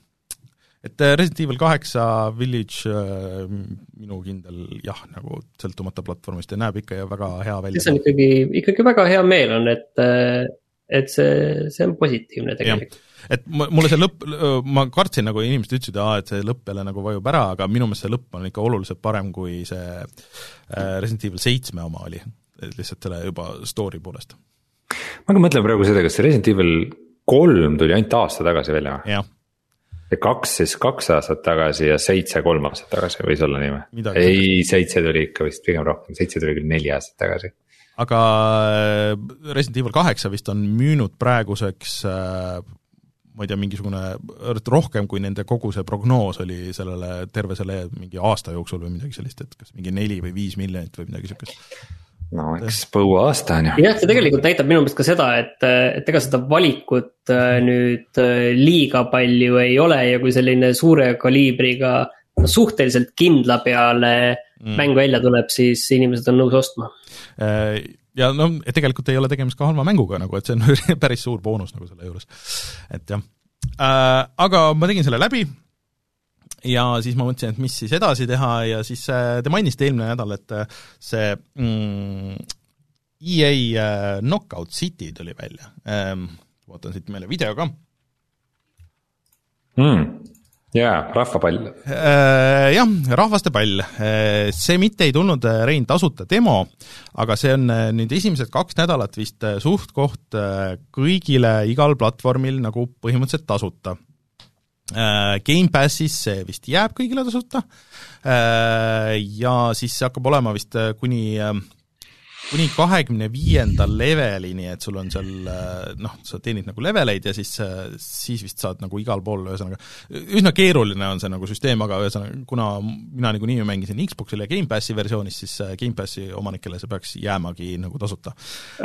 et äh, Resident Evil kaheksa Village äh, minu kindel jah, nagu sõltumata platvormist ja näeb ikka ju väga hea välja. see on ikkagi, ikkagi väga hea meel on, et, äh, et see, see on positiivne tegelikult. et mulle see lõpp, ma kartsin nagu inimesed ütlesid, et see lõpp jälle nagu vajub ära, aga minu meelest see lõpp on ikka oluliselt parem, kui see Resident Evil seitsme oma oli, lihtsalt selle juba story poolest. ma ka mõtlen praegu seda, kas see Resident Evil kolm tuli ainult aasta tagasi välja või? Kaks siis kaks aastat tagasi ja seitse kolm aastat tagasi, võis olla nii või? ei, seitse tuli ikka vist pigem rohkem, seitse tuli küll neli aastat tagasi. aga äh, Resident Evil kaheksa vist on müünud praeguseks äh, ma ei tea, mingisugune rohkem kui nende kogu see prognoos oli sellele terve selle mingi aasta jooksul või midagi sellist, et kas mingi neli või viis miljonit või midagi niisugust no eks põuaasta on ju. jah, see tegelikult näitab minu meelest ka seda, et, et ega seda valikut äh, nüüd äh, liiga palju ei ole ja kui selline suure kaliibriga suhteliselt kindla peale mm. mäng välja tuleb, siis inimesed on nõus ostma. Äh, ja no tegelikult ei ole tegemist ka halva mänguga nagu, et see on päris suur boonus nagu selle juures, et jah. Aga ma tegin selle läbi ja siis ma mõtlesin, et mis siis edasi teha ja siis äh, te mainisite eelmine nädal, et äh, see mm, EA äh, Knockout City tuli välja ähm,, vaatan siit meile video ka mm jaa, rahvapall. Jah, rahvaste pall. See mitte ei tulnud, Rein, tasuta demo, aga see on nüüd esimesed kaks nädalat vist suht-koht kõigile igal platvormil nagu põhimõtteliselt tasuta Gamepassis see vist jääb kõigile tasuta. Äh, ja siis see hakkab olema vist äh, kuni kuni kahekümne viienda levelini, et sul on seal noh, sa teenid nagu leveleid ja siis, siis vist saad nagu igal pool, ühesõnaga üsna keeruline on see nagu süsteem, aga ühesõnaga, kuna mina niikuinii mängisin Xboxile Gamepassi versioonis, siis Gamepassi omanikele see peaks jäämagi nagu tasuta.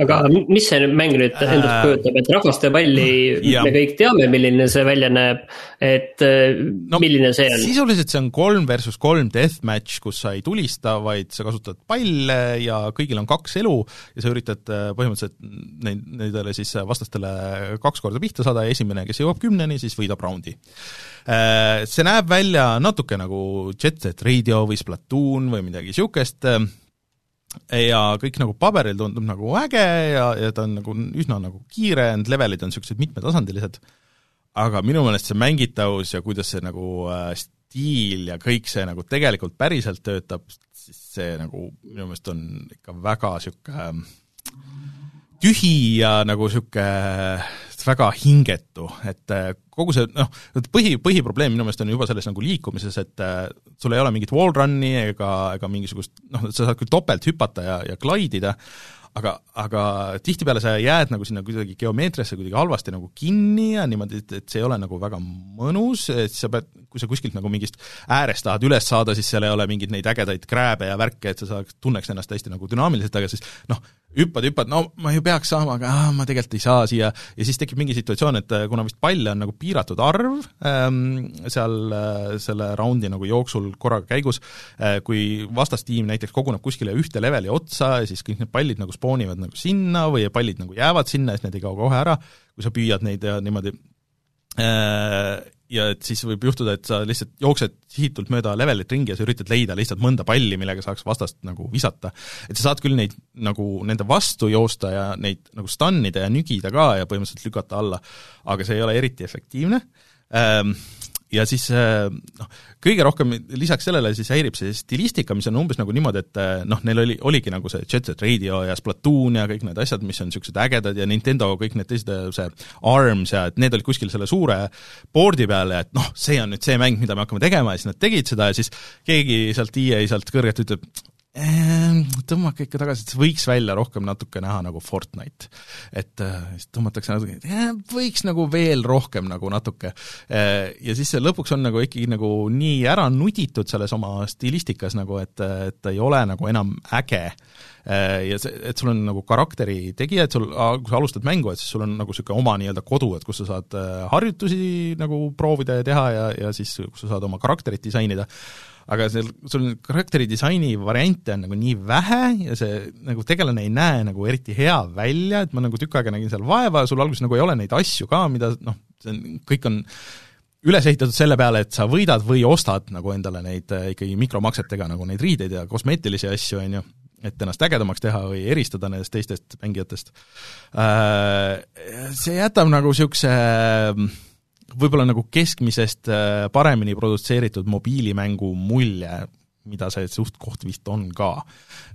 aga mis see mäng nüüd endast kujutab, et rahvaste palli ja. me kõik teame, milline see välja näeb, et no, milline see on? sisuliselt see on kolm versus kolm deathmatch, kus sa ei tulista, vaid sa kasutad palle ja kõigil on kaks kaks elu ja sa üritad äh, põhimõtteliselt neid, nendele siis vastastele kaks korda pihta saada ja esimene, kes jõuab kümneni, siis võidab raundi. Äh, see näeb välja natuke nagu Jet Set Radio või Splatoon või midagi niisugust, äh, ja kõik nagu paberil tundub nagu äge ja, ja ta on nagu üsna nagu kiire, need levelid on niisugused mitmetasandilised, aga minu meelest see mängitavus ja kuidas see nagu stiil ja kõik see nagu tegelikult päriselt töötab, siis see nagu minu meelest on ikka väga niisugune ähm, tühi ja nagu niisugune väga hingetu, et äh, kogu see noh, põhi, põhiprobleem minu meelest on juba selles nagu liikumises, et äh, sul ei ole mingit wall run'i ega, ega mingisugust noh, sa saad küll topelt hüpata ja, ja klaidida, aga, aga tihtipeale sa jääd nagu sinna kuidagi geomeetriasse kuidagi halvasti nagu kinni ja niimoodi, et, et see ei ole nagu väga mõnus, et sa pead, kui sa kuskilt nagu mingist äärest tahad üles saada, siis seal ei ole mingeid neid ägedaid krääbe ja värke, et sa saaks, tunneks ennast hästi nagu dünaamiliselt, aga siis noh, hüppad, hüppad, no ma ju peaks saama, aga ah, ma tegelikult ei saa siia, ja siis tekib mingi situatsioon, et äh, kuna vist palle on nagu piiratud arv ähm, seal äh, selle raundi nagu jooksul korraga käigus äh,, kui vastastiim näiteks koguneb kuskile ühte leveli otsa ja siis kõik need pallid nagu spoonivad nagu sinna või pallid nagu jäävad sinna ja siis need ei kao kohe ära, kui sa püüad neid ja niimoodi äh, ja et siis võib juhtuda, et sa lihtsalt jooksed sihitult mööda levelit ringi ja sa üritad leida lihtsalt mõnda palli, millega saaks vastast nagu visata. et sa saad küll neid nagu nende vastu joosta ja neid nagu stun ida ja nügida ka ja põhimõtteliselt lükata alla, aga see ei ole eriti efektiivne ähm,, ja siis eh, noh, kõige rohkem lisaks sellele siis häirib see stilistika, mis on umbes nagu niimoodi, et eh, noh, neil oli, oligi nagu see Jet Set Radio ja Splatoon ja kõik need asjad, mis on niisugused ägedad ja Nintendo kõik need teised, see ARMS ja et need olid kuskil selle suure board'i peal ja et noh, see on nüüd see mäng, mida me hakkame tegema. Ja siis nad tegid seda ja siis keegi sealt EA sealt kõrgelt ütleb, tõmmake ikka tagasi, et see võiks välja rohkem natuke näha nagu Fortnite. et äh, siis tõmmatakse natuke, võiks nagu veel rohkem nagu natuke. Äh, ja siis see lõpuks on nagu ikkagi nagu nii ära nuditud selles oma stilistikas nagu, et, et ta ei ole nagu enam äge äh, ja see, et sul on nagu karakteri tegija, et sul, kui sa alustad mängu, et siis sul on nagu niisugune oma nii-öelda kodu, et kus sa saad harjutusi nagu proovida ja teha ja, ja siis kus sa saad oma karakterit disainida. Aga seal, sul karakteri disaini variante on nagu nii vähe ja see nagu tegelane ei näe nagu eriti hea välja, et ma nagu tükk aega nägin seal vaeva ja sul alguses nagu ei ole neid asju ka, mida noh, see on, kõik on üles ehitatud selle peale, et sa võidad või ostad nagu endale neid äh, ikkagi mikromaksetega nagu neid riideid ja kosmeetilisi asju, on ju, et ennast ägedamaks teha või eristada nendest teistest mängijatest. See jätab nagu niisuguse võib-olla nagu keskmisest paremini produtseeritud mobiilimängu mulje, mida see suht-koht vist on ka.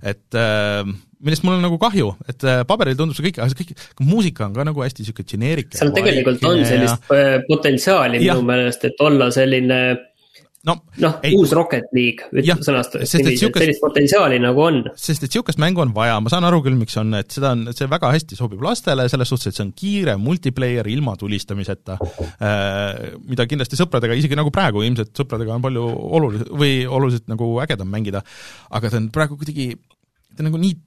et äh, millest mul on nagu kahju, et äh, paberil tundub see kõik, aga see kõik, muusika on ka nagu hästi niisugune geneerik. seal tegelikult on sellist ja... Äh, potentsiaali minu meelest, et olla selline noh no, uus Rocket League, niiviisi, et sellist potentsiaali nagu on. sest et niisugust mängu on vaja, ma saan aru küll, miks on, et seda on, see väga hästi sobib lastele, selles suhtes, et see on kiire multiplayer ilma tulistamiseta. Äh,, mida kindlasti sõpradega, isegi nagu praegu ilmselt sõpradega on palju olulis- või oluliselt nagu ägedam mängida, aga ta on praegu kuidagi, ta on nagu nii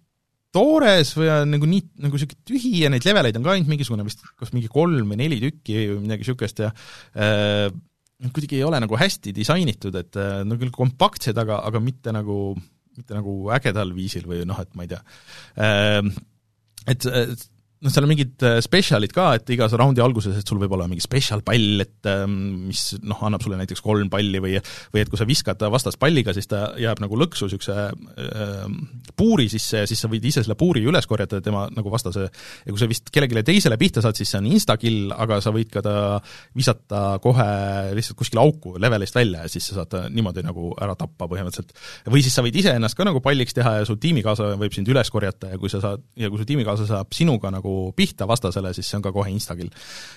toores või on nagu nii, nagu niisugune tühi ja neid leveleid on ka ainult mingisugune vist, kas mingi kolm või neli tükki või midagi niisugust ja äh, kuidagi ei ole nagu hästi disainitud, et äh, no küll kompaktsed, aga, aga mitte nagu, mitte nagu ägedal viisil või noh, et ma ei tea. Ähm, et, et noh, seal on mingid äh, spetsialid ka, et igas raundi alguses, et sul võib olla mingi spetsial pall, et ähm, mis noh, annab sulle näiteks kolm palli või või et kui sa viskad vastast palliga, siis ta jääb nagu lõksu niisuguse äh, puuri sisse ja siis sa võid ise selle puuri üles korjata tema nagu vastase ja kui sa vist kellelegi teisele pihta saad, siis see on insta-kill, aga sa võid ka ta visata kohe lihtsalt kuskile auku levelist välja ja siis sa saad ta niimoodi nagu ära tappa põhimõtteliselt. või siis sa võid iseennast ka nagu palliks teha ja su tiimikaaslane võib sind üles korjata ja kui sa saad, ja kui su tiimikaaslane saab sinuga nagu pihta vastasele, siis see on ka kohe instakill.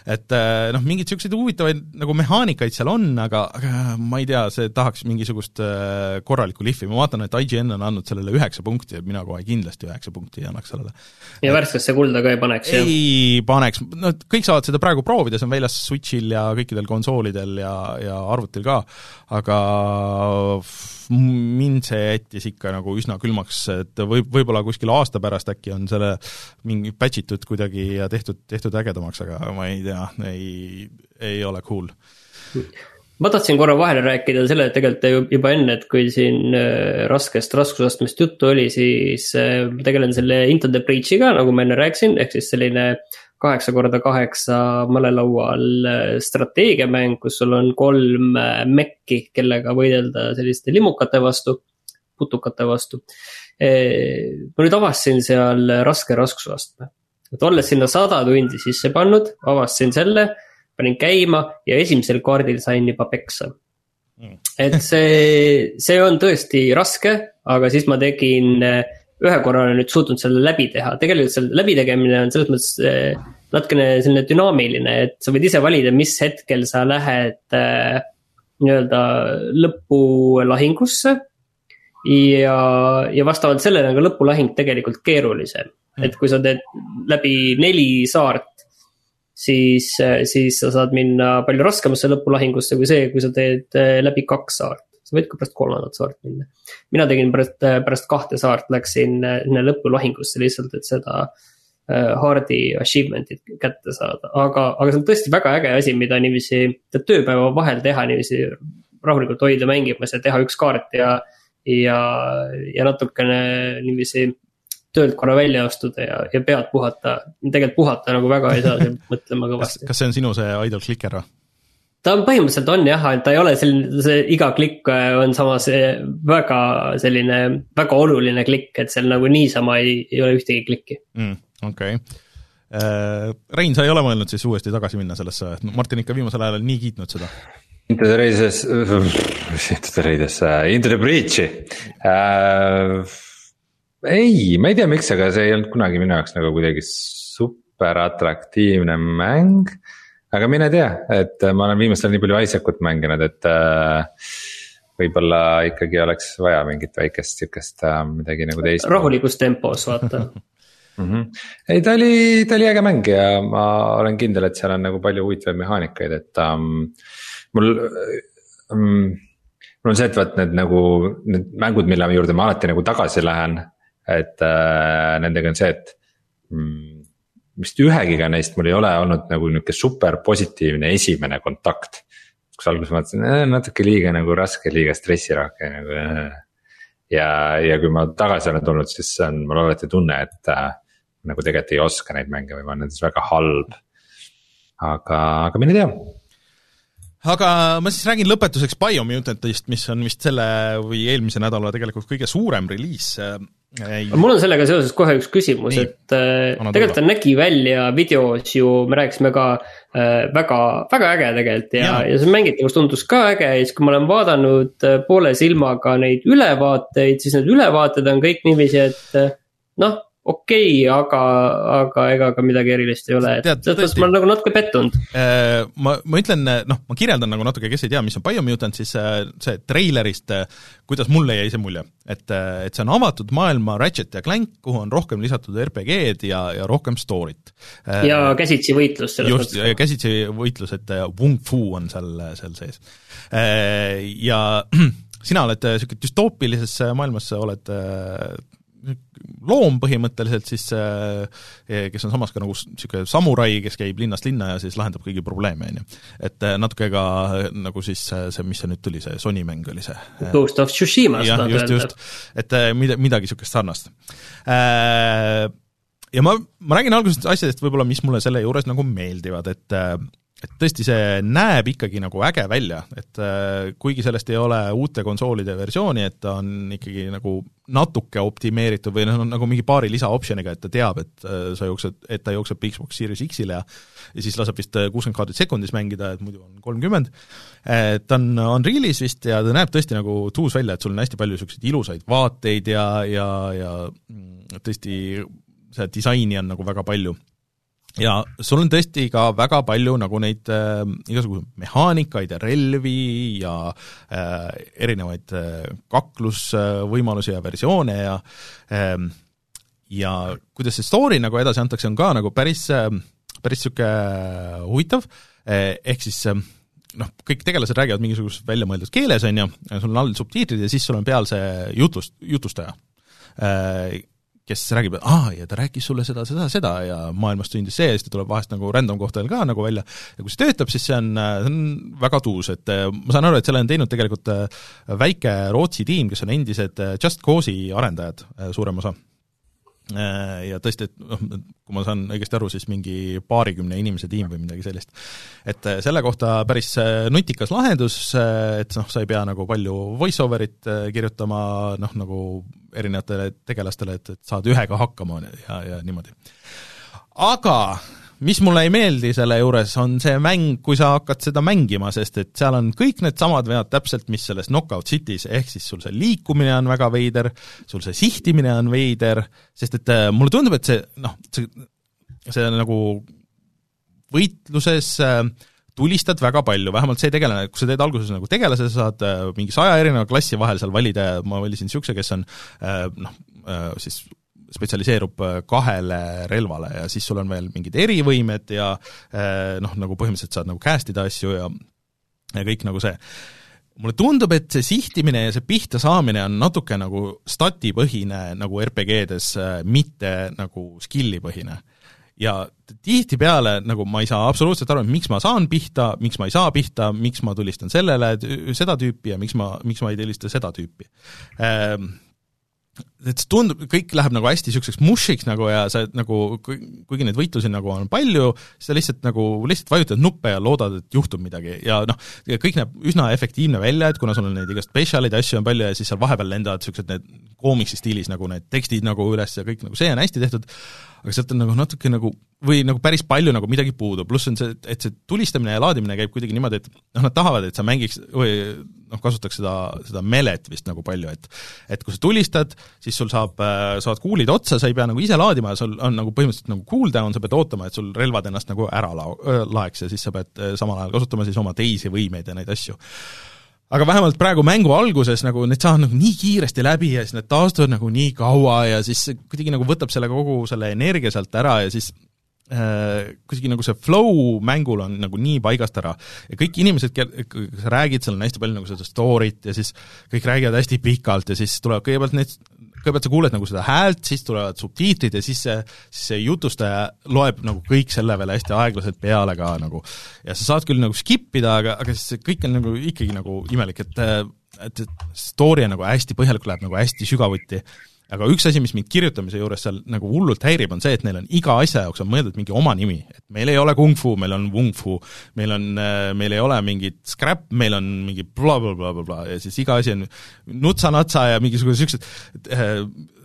et äh, noh, mingeid niisuguseid huvitavaid nagu mehaanikaid seal on, aga, aga ma ei tea, see tahaks mingisugust äh, korralikku lihvi, ma vaatan, et IGN on andnud sellele üheksa punkti, et mina kohe kindlasti üheksa punkti annaks sellele. ja värskesse kulda ka ei paneks, jah? ei paneks, no kõik saavad seda praegu proovida, see on väljas Switchil ja kõikidel konsoolidel ja, ja arvutil ka, aga mind see jättis ikka nagu üsna külmaks, et võib, võib-olla kuskil aasta pärast äkki on selle mingi patch itud kuidagi ja tehtud, tehtud ägedamaks, aga ma ei tea, ei, ei ole cool. ma tahtsin korra vahele rääkida selle tegelikult juba enne, et kui siin äh, raskest raskusastmest juttu oli, siis äh, tegelen selle Into the Breach'iga, nagu ma enne rääkisin, ehk siis selline kaheksa korda kaheksa malelaual äh, strateegiamäng, kus sul on kolm mekki, kellega võidelda selliste limukate vastu, putukate vastu. ma nüüd avastasin seal raske raskusastme et olles sinna sada tundi sisse pannud, avastasin selle, panin käima ja esimesel kaardil sain juba peksa mm. et see, see on tõesti raske, aga siis ma tegin, ühe korra olen nüüd suutnud selle läbi teha, tegelikult selle läbitegemine on selles mõttes eh, natukene selline dünaamiline, et sa võid ise valida, mis hetkel sa lähed äh, nii-öelda lõpulahingusse. ja, ja vastavalt sellele on ka lõpulahing tegelikult keerulisem et kui sa teed läbi neli saart, siis, siis sa saad minna palju raskemasse lõpulahingusse kui see, kui sa teed eh, läbi kaks saart. Sa võid ka pärast kolmandat saart minna. mina tegin pärast, pärast kahte saart läksin eh, sinna lõpulahingusse lihtsalt, et seda eh, Hardi achievement'it kätte saada, aga, aga see on tõesti väga äge asi, mida niiviisi tööpäeva vahel teha, niiviisi rahulikult hoida mängimas ja teha üks kaart ja, ja, ja natukene niiviisi töölt korra välja astuda ja, ja pead puhata. tegelikult puhata nagu väga ei saa, mõtlema kõvasti. kas see on sinu see idle clicker või? Ta on põhimõtteliselt on jah, et ta ei ole selline, see iga klikk äh, on samas äh, väga selline, väga oluline klikk, et seal nagu niisama ei, ei ole ühtegi klikki mm,. okei okay. Äh,, Rein, sa ei ole mõelnud siis uuesti tagasi minna sellesse, Martin ikka viimasel ajal on nii kiitnud seda. Into the Races, Into the Races, Into the Breach'i äh, ei, ma ei tea, miks, aga see ei olnud kunagi minu jaoks nagu kuidagi super atraktiivne mäng. Aga mine tea, et ma olen viimastel ajal nii palju Isaacut mänginud, et äh, võib-olla ikkagi oleks vaja mingit väikest sihukest äh, midagi nagu teist. rahulikus tempos, vaata mm. -hmm. ei, ta oli, ta oli äge mäng ja ma olen kindel, et seal on nagu palju huvitavaid mehaanikaid, et um, mul um, mul on see, et vaat need nagu, need mängud, mille juurde ma alati nagu tagasi lähen et äh, nendega on see, et mm, vist ühegiga neist mul ei ole olnud nagu nihuke super positiivne esimene kontakt. kus alguses mõtlesin eh,, natuke liiga nagu raske, liiga stressirohke nagu eh.. ja, ja kui ma tagasi olen tulnud, siis on mul alati tunne, et äh, nagu tegelikult ei oska neid mänge või ma olen nendes väga halb. aga, aga mine tea aga ma siis räägin lõpetuseks Biomutantist, mis on vist selle või eelmise nädala tegelikult kõige suurem reliis mul on sellega seoses kohe üks küsimus, et äh, tegelikult ta nägi välja videos ju, me rääkisime ka äh, väga, väga äge tegelikult ja, ja., ja see mängitavus tundus ka äge ja siis, kui ma olen vaadanud äh, poole silmaga neid ülevaateid, siis need ülevaated on kõik niiviisi, et äh, noh okei okay,, aga, aga ega ka midagi erilist ei ole, et selles mõttes ma olen nagu natuke pettunud. Äh, ma, ma ütlen, noh, ma kirjeldan nagu natuke, kes ei tea, mis on Biomutant, siis äh, see treilerist, äh, kuidas mulle jäi see mulje, et, et see on avatud maailma Ratchet ja Clank, kuhu on rohkem lisatud RPG-d ja, ja rohkem story't. ja käsitsi võitlus selles just, mõttes. just, käsitsi võitlus, et Wung Fu on seal, seal sees. Ja sina oled niisugune düstoopilises maailmas, oled loom põhimõtteliselt siis, eh, kes on samas ka nagu niisugune samurai, kes käib linnast linna ja siis lahendab kõigi probleeme, on ju. et eh, natuke ka eh, nagu siis see, mis see nüüd tuli, see Sony mäng oli see. Ghost of Tsushimast jah, just, just, et mida, midagi niisugust sarnast. Ja ma, ma räägin alguses asjadest võib-olla, mis mulle selle juures nagu meeldivad, et et tõesti, see näeb ikkagi nagu äge välja, et äh, kuigi sellest ei ole uute konsoolide versiooni, et ta on ikkagi nagu natuke optimeeritud või noh, nagu mingi paari lisaoptsiooniga, et ta teab, et äh, sa jooksed, et ta jookseb Xbox Series X-ile ja ja siis laseb vist äh, kuuskümmend kaadrit sekundis mängida, et muidu on kolmkümmend. ta on Unrealis vist ja ta näeb tõesti nagu tuus välja, et sul on hästi palju niisuguseid ilusaid vaateid ja, ja, ja mm, tõesti see disaini on nagu väga palju ja sul on tõesti ka väga palju nagu neid äh, igasugu mehaanikaid ja relvi ja äh, erinevaid äh, kaklusvõimalusi ja versioone ja äh, ja kuidas see story nagu edasi antakse, on ka nagu päris äh,, päris niisugune huvitav. Äh,, ehk siis äh, noh, kõik tegelased räägivad mingisuguses väljamõeldud keeles, on ju, sul on all subtiitrid ja siis sul on peal see jutlust, jutustaja. Äh, kes räägib, et aa, ja ta rääkis sulle seda, seda, seda ja maailmast sündis see ja siis ta tuleb vahest nagu random kohtadel ka nagu välja. Ja kui see töötab, siis see on, see on väga tuus, et eh, ma saan aru, et selle on teinud tegelikult eh, väike Rootsi tiim, kes on endised Just Cause'i arendajad, suurem osa. Äh, ja tõesti, et noh, kui ma saan õigesti aru, siis mingi paarikümne inimese tiim või midagi sellist. et äh, selle kohta päris äh, nutikas lahendus, et noh, sa ei pea nagu palju voice-over'it kirjutama noh, nagu erinevatele tegelastele, et, et saad ühega hakkama ja, ja niimoodi. aga mis mulle ei meeldi selle juures, on see mäng, kui sa hakkad seda mängima, sest et seal on kõik needsamad vead täpselt, mis selles Knockout City's, ehk siis sul see liikumine on väga veider, sul see sihtimine on veider, sest et äh, mulle tundub, et see noh, see, see nagu võitluses äh, tulistad väga palju, vähemalt see tegelane, kui sa teed alguses nagu tegelase, sa saad äh, mingi saja erineva klassi vahel seal valida ja ma valisin niisuguse, kes on noh, siis spetsialiseerub äh, kahele relvale ja siis sul on veel mingid erivõimed ja äh, noh, nagu põhimõtteliselt saad nagu cast ida asju ja ja kõik nagu see. mulle tundub, et see sihtimine ja see pihta saamine on natuke nagu statipõhine nagu RPG-des, äh, mitte nagu skill'i põhine ja tihtipeale nagu ma ei saa absoluutselt aru, et miks ma saan pihta, miks ma ei saa pihta, miks ma tulistan sellele, seda tüüpi ja miks ma, miks ma ei tulista seda tüüpi ähm, et see tundub, kõik läheb nagu hästi niisuguseks mušiks nagu ja sa nagu, kuigi neid võitlusi nagu on palju, sa lihtsalt nagu, lihtsalt vajutad nuppe ja loodad, et juhtub midagi. Ja noh, kõik näeb üsna efektiivne välja, et kuna sul on neid igast spetsialid ja asju on palju ja siis seal vahepeal lendavad niisugused need koomiksi stiilis nagu need tekstid nagu üles ja kõik nagu see on hästi tehtud, aga sealt on nagu natuke nagu või nagu päris palju nagu midagi puudu, pluss on see, et see tulistamine ja laadimine käib kuidagi niimoodi, et noh, nad tahavad, et sa mängiks või noh, kasutaks seda, seda melet vist nagu palju, et et kui sa tulistad, siis sul saab, saavad kuulid otsa, sa ei pea nagu ise laadima ja sul on nagu põhimõtteliselt nagu cooldown, sa pead ootama, et sul relvad ennast nagu ära lao-, laeks ja siis sa pead samal ajal kasutama siis oma teisi võimeid ja neid asju aga vähemalt praegu mängu alguses nagu need saavad nagu nii kiiresti läbi ja siis need taastuvad nagu nii kaua ja siis kuidagi nagu võtab selle kogu selle energia sealt ära ja siis kuidagi nagu see flow mängul on nagu nii paigast ära ja kõik inimesed, kellega sa räägid, seal on hästi palju nagu seda story't ja siis kõik räägivad hästi pikalt ja siis tulevad kõigepealt need kõigepealt sa kuuled nagu seda häält, siis tulevad subtiitrid ja siis see, siis see jutustaja loeb nagu kõik selle veel hästi aeglaselt peale ka nagu. ja sa saad küll nagu skip ida, aga, aga siis see kõik on nagu ikkagi nagu imelik, et et, et story on nagu hästi põhjalik, läheb nagu hästi sügavuti aga üks asi, mis mind kirjutamise juures seal nagu hullult häirib, on see, et neil on iga asja jaoks on mõeldud mingi oma nimi. et meil ei ole kung fu, meil on wung fu, meil on, äh, meil ei ole mingit scrap, meil on mingi blablabla bla, bla, bla, ja siis iga asi on nutsa-natsa ja mingisugused niisugused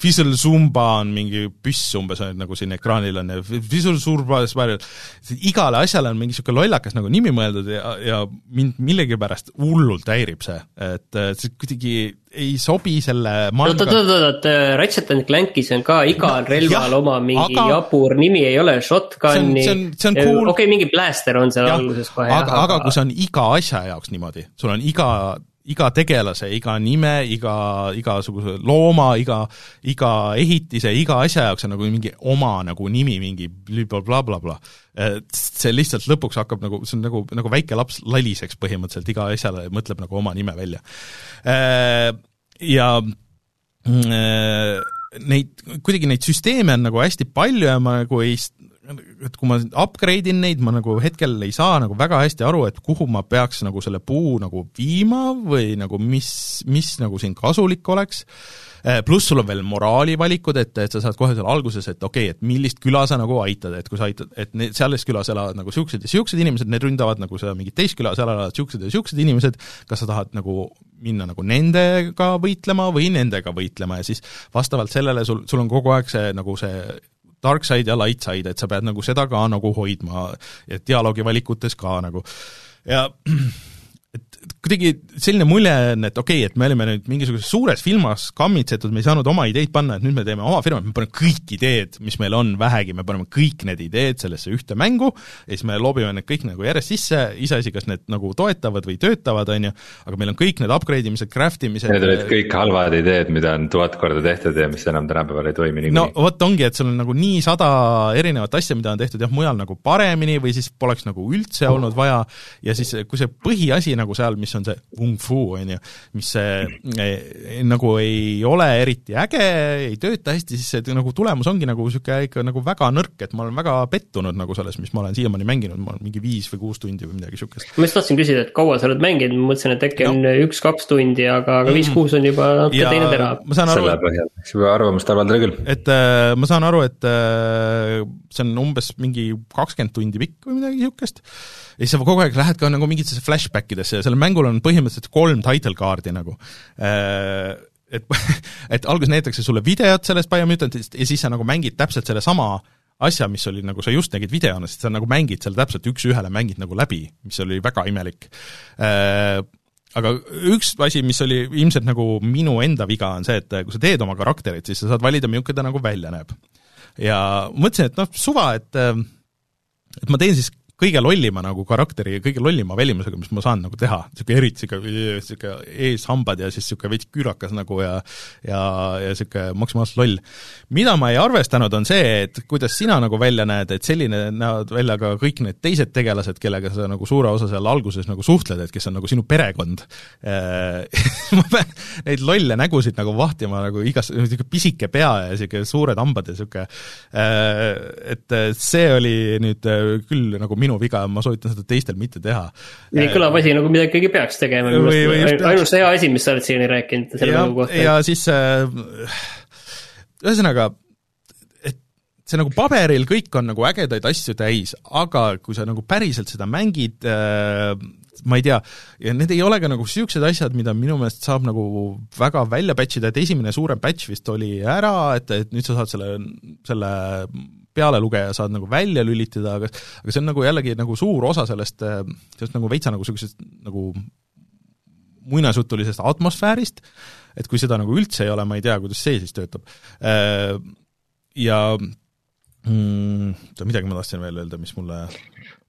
Fizzle Zumba on mingi püss umbes, nagu siin ekraanil on ja Fizzle Zumba, igale asjale on mingi niisugune lollakas nagu nimi mõeldud ja, ja mind millegipärast hullult häirib see, et see kuidagi ei sobi selle oot, oot, oot, oot, Ratchet and Clankis on ka igal no, relval jah, oma mingi aga... jabur nimi, ei ole shotgun'i, cool. okei mingi blaster on seal ja, alguses kohe. aga, aga, aga kui see on iga asja jaoks niimoodi, sul on iga iga tegelase, iga nime, iga, igasuguse looma, iga, iga ehitise, iga asja jaoks on nagu mingi oma nagu nimi, mingi blablabla bla, bla. et see lihtsalt lõpuks hakkab nagu, see on nagu, nagu väike laps laliseks põhimõtteliselt, iga asjale mõtleb nagu oma nime välja. Äh, ja mm, äh, neid, kuidagi neid süsteeme on nagu hästi palju ja ma nagu ei et kui ma upgrade in neid, ma nagu hetkel ei saa nagu väga hästi aru, et kuhu ma peaks nagu selle puu nagu viima või nagu mis, mis nagu siin kasulik oleks, eh, pluss sul on veel moraalivalikud, et, et sa saad kohe seal alguses, et okei okay,, et millist küla sa nagu aitad, et kui sa aitad, et need, selles külas elavad nagu niisugused ja niisugused inimesed, need ründavad nagu seda mingit teist küla, seal elavad niisugused ja niisugused inimesed, kas sa tahad nagu minna nagu nendega võitlema või nendega võitlema? Ja siis vastavalt sellele sul, sul on kogu aeg see nagu see dark side ja light side, et sa pead nagu seda ka nagu hoidma, et dialoogi valikutes ka nagu. Ja kuidagi selline mulje on, et okei okay,, et me olime nüüd mingisuguses suures firmas kammitsetud, me ei saanud oma ideid panna, et nüüd me teeme oma firma, me paneme kõik ideed, mis meil on vähegi, me paneme kõik need ideed sellesse ühte mängu ja siis me loobime need kõik nagu järjest sisse, iseasi, kas need nagu toetavad või töötavad, on ju, aga meil on kõik need upgrade imised, craft imised Need olid kõik halvad ideed, mida on tuhat korda tehtud ja mis enam tänapäeval ei toimi niikuinii. no vot ongi, et sul on nagu nii sada erinevat asja, mida on tehtud jah, mujal nagu paremini või siis poleks nagu üldse olnud vaja ja siis, kui see põhiasi nagu seal, mis on see kung fu, on ju, mis eh, nagu ei ole eriti äge, ei tööta hästi, siis see nagu tulemus ongi nagu niisugune ikka nagu väga nõrk, et ma olen väga pettunud nagu selles, mis ma olen siiamaani mänginud, ma olen mingi viis või kuus tundi või midagi niisugust. ma just tahtsin küsida, et kaua sa oled mänginud, ma mõtlesin, et äkki on üks-kaks tundi, aga, aga viis-kuus on juba natuke teine tera. selle põhjal, eks juba arvamust avaldada küll. et äh, ma saan aru, et äh, see on umbes mingi kakskümmend tundi pikk või midagi niisugust ja siis sa kogu aeg lähed ka nagu mingitesse flashback idesse ja sellel mängul on põhimõtteliselt kolm title card'i nagu äh, et, et alguses näidatakse sulle videot sellest Biomutantist ja siis sa nagu mängid täpselt sellesama asja, mis oli nagu sa just nägid videona, siis sa nagu mängid seal täpselt üks-ühele, mängid nagu läbi, mis oli väga imelik äh, aga üks asi, mis oli ilmselt nagu minu enda viga, on see, et kui sa teed oma karakterit, siis sa saad valida, milline ta nagu välja näeb. ja mõtlesin, et noh, suva, et et ma teen siis kõige lollima nagu karakteri ja kõige lollima välimusega, mis ma saan nagu teha, niisugune eriti niisugune, niisugune eeshambad ja siis niisugune veits küürakas nagu ja ja, ja niisugune maksimaalselt loll. mida ma ei arvestanud, on see, et kuidas sina nagu välja näed, et selline näevad välja ka kõik need teised tegelased, kellega sa nagu suure osa seal alguses nagu suhtled, et kes on nagu sinu perekond ma pean neid lolle nägusid nagu vahtima nagu igas, niisugune pisike pea ja niisugune suured hambad ja niisugune et see oli nüüd küll nagu minu minu viga, ma soovitan seda teistel mitte teha. nii kõlab asi nagu mida ikkagi peaks tegema, ainus hea asi, mis sa oled siiani rääkinud selle mängu kohta. ja siis äh, ühesõnaga, et see nagu paberil kõik on nagu ägedaid asju täis, aga kui sa nagu päriselt seda mängid äh,, ma ei tea, ja need ei ole ka nagu niisugused asjad, mida minu meelest saab nagu väga välja patch ida, et esimene suurem patch vist oli ära, et, et nüüd sa saad selle, selle pealelugeja saad nagu välja lülitada, aga aga see on nagu jällegi nagu suur osa sellest, sellest nagu veitsa nagu niisugusest nagu muinasjutulisest atmosfäärist, et kui seda nagu üldse ei ole, ma ei tea, kuidas see siis töötab. Ja mm, midagi ma tahtsin veel öelda, mis mulle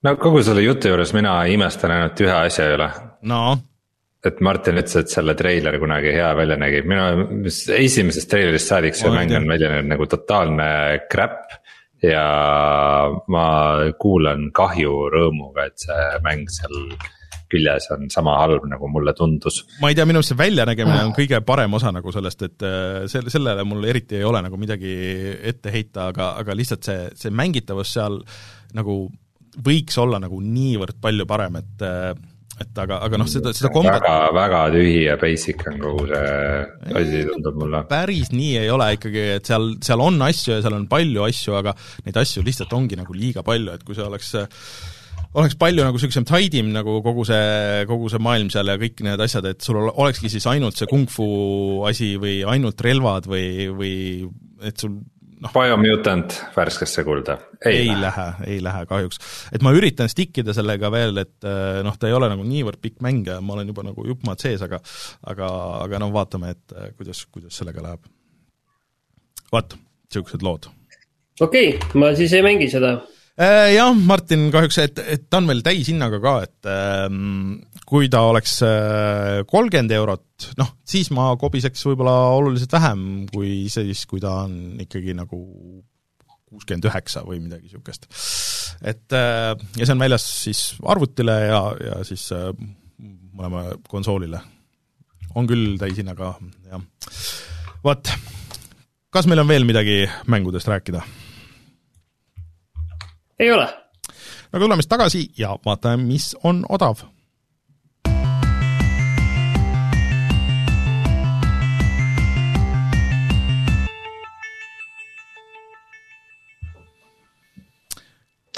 no kogu selle jutu juures mina imestan ainult ühe asja üle. no? et Martin ütles, et selle treiler kunagi hea välja nägi, minu esimesest treilerist saadik see mäng on välja näinud nagu totaalne crap ja ma kuulan kahju rõõmuga, et see mäng seal küljes on sama halb, nagu mulle tundus. ma ei tea, minu arust see väljanägemine on kõige parem osa nagu sellest, et äh, selle, sellele mul eriti ei ole nagu midagi ette heita, aga, aga lihtsalt see, see mängitavus seal nagu võiks olla nagu niivõrd palju parem, et äh, et aga, aga noh, seda, seda kombat väga, väga tühi ja basic on kogu see asi, tundub mulle. päris nii ei ole ikkagi, et seal, seal on asju ja seal on palju asju, aga neid asju lihtsalt ongi nagu liiga palju, et kui see oleks oleks palju nagu niisugusem tidim nagu kogu see, kogu see maailm seal ja kõik need asjad, et sul olekski siis ainult see kung-fu asi või ainult relvad või, või et sul noh. Biomutant värskesse kulda. ei lähe, ei lähe kahjuks. et ma üritan stick ida sellega veel, et eh, noh, ta ei ole nagu niivõrd pikk mäng ja ma olen juba nagu jupp maad sees, aga aga, aga noh, vaatame, et eh, kuidas, kuidas sellega läheb. vot, niisugused lood okei okay,, ma siis ei mängi seda. Äh, jah, Martin kahjuks, et, et ta on veel täishinnaga ka, et ähm, kui ta oleks äh, kolmkümmend eurot, noh, siis ma kobiseks võib-olla oluliselt vähem kui siis, kui ta on ikkagi nagu kuuskümmend üheksa või midagi niisugust. et äh, ja see on väljas siis arvutile ja, ja siis mõlema konsoolile. on küll täishinnaga, jah. vot, kas meil on veel midagi mängudest rääkida? Ei ole. aga tuleme siis tagasi ja vaatame, mis on odav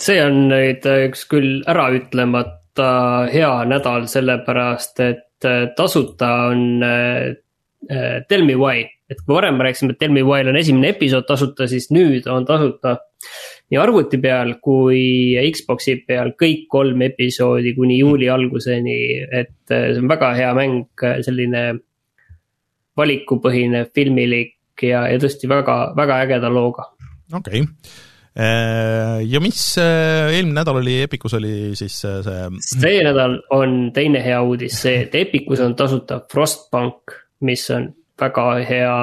see on nüüd üks küll äraütlemata hea nädal, sellepärast et äh, tasuta on äh, äh, Tell me why. et kui varem me rääkisime, et Tell me why'l on esimene episood tasuta, siis nüüd on tasuta nii arvuti peal kui Xbox'i peal kõik kolm episoodi kuni juuli alguseni, et äh, see on väga hea mäng, selline valikupõhine, filmilik ja, ja tõesti väga, väga ägeda looga. okei okay. Äh, ja mis äh, eelmine nädal oli, Epicus oli siis see? see nädal on teine hea uudis see, et Epicus on tasuta Frostpunk, mis on väga hea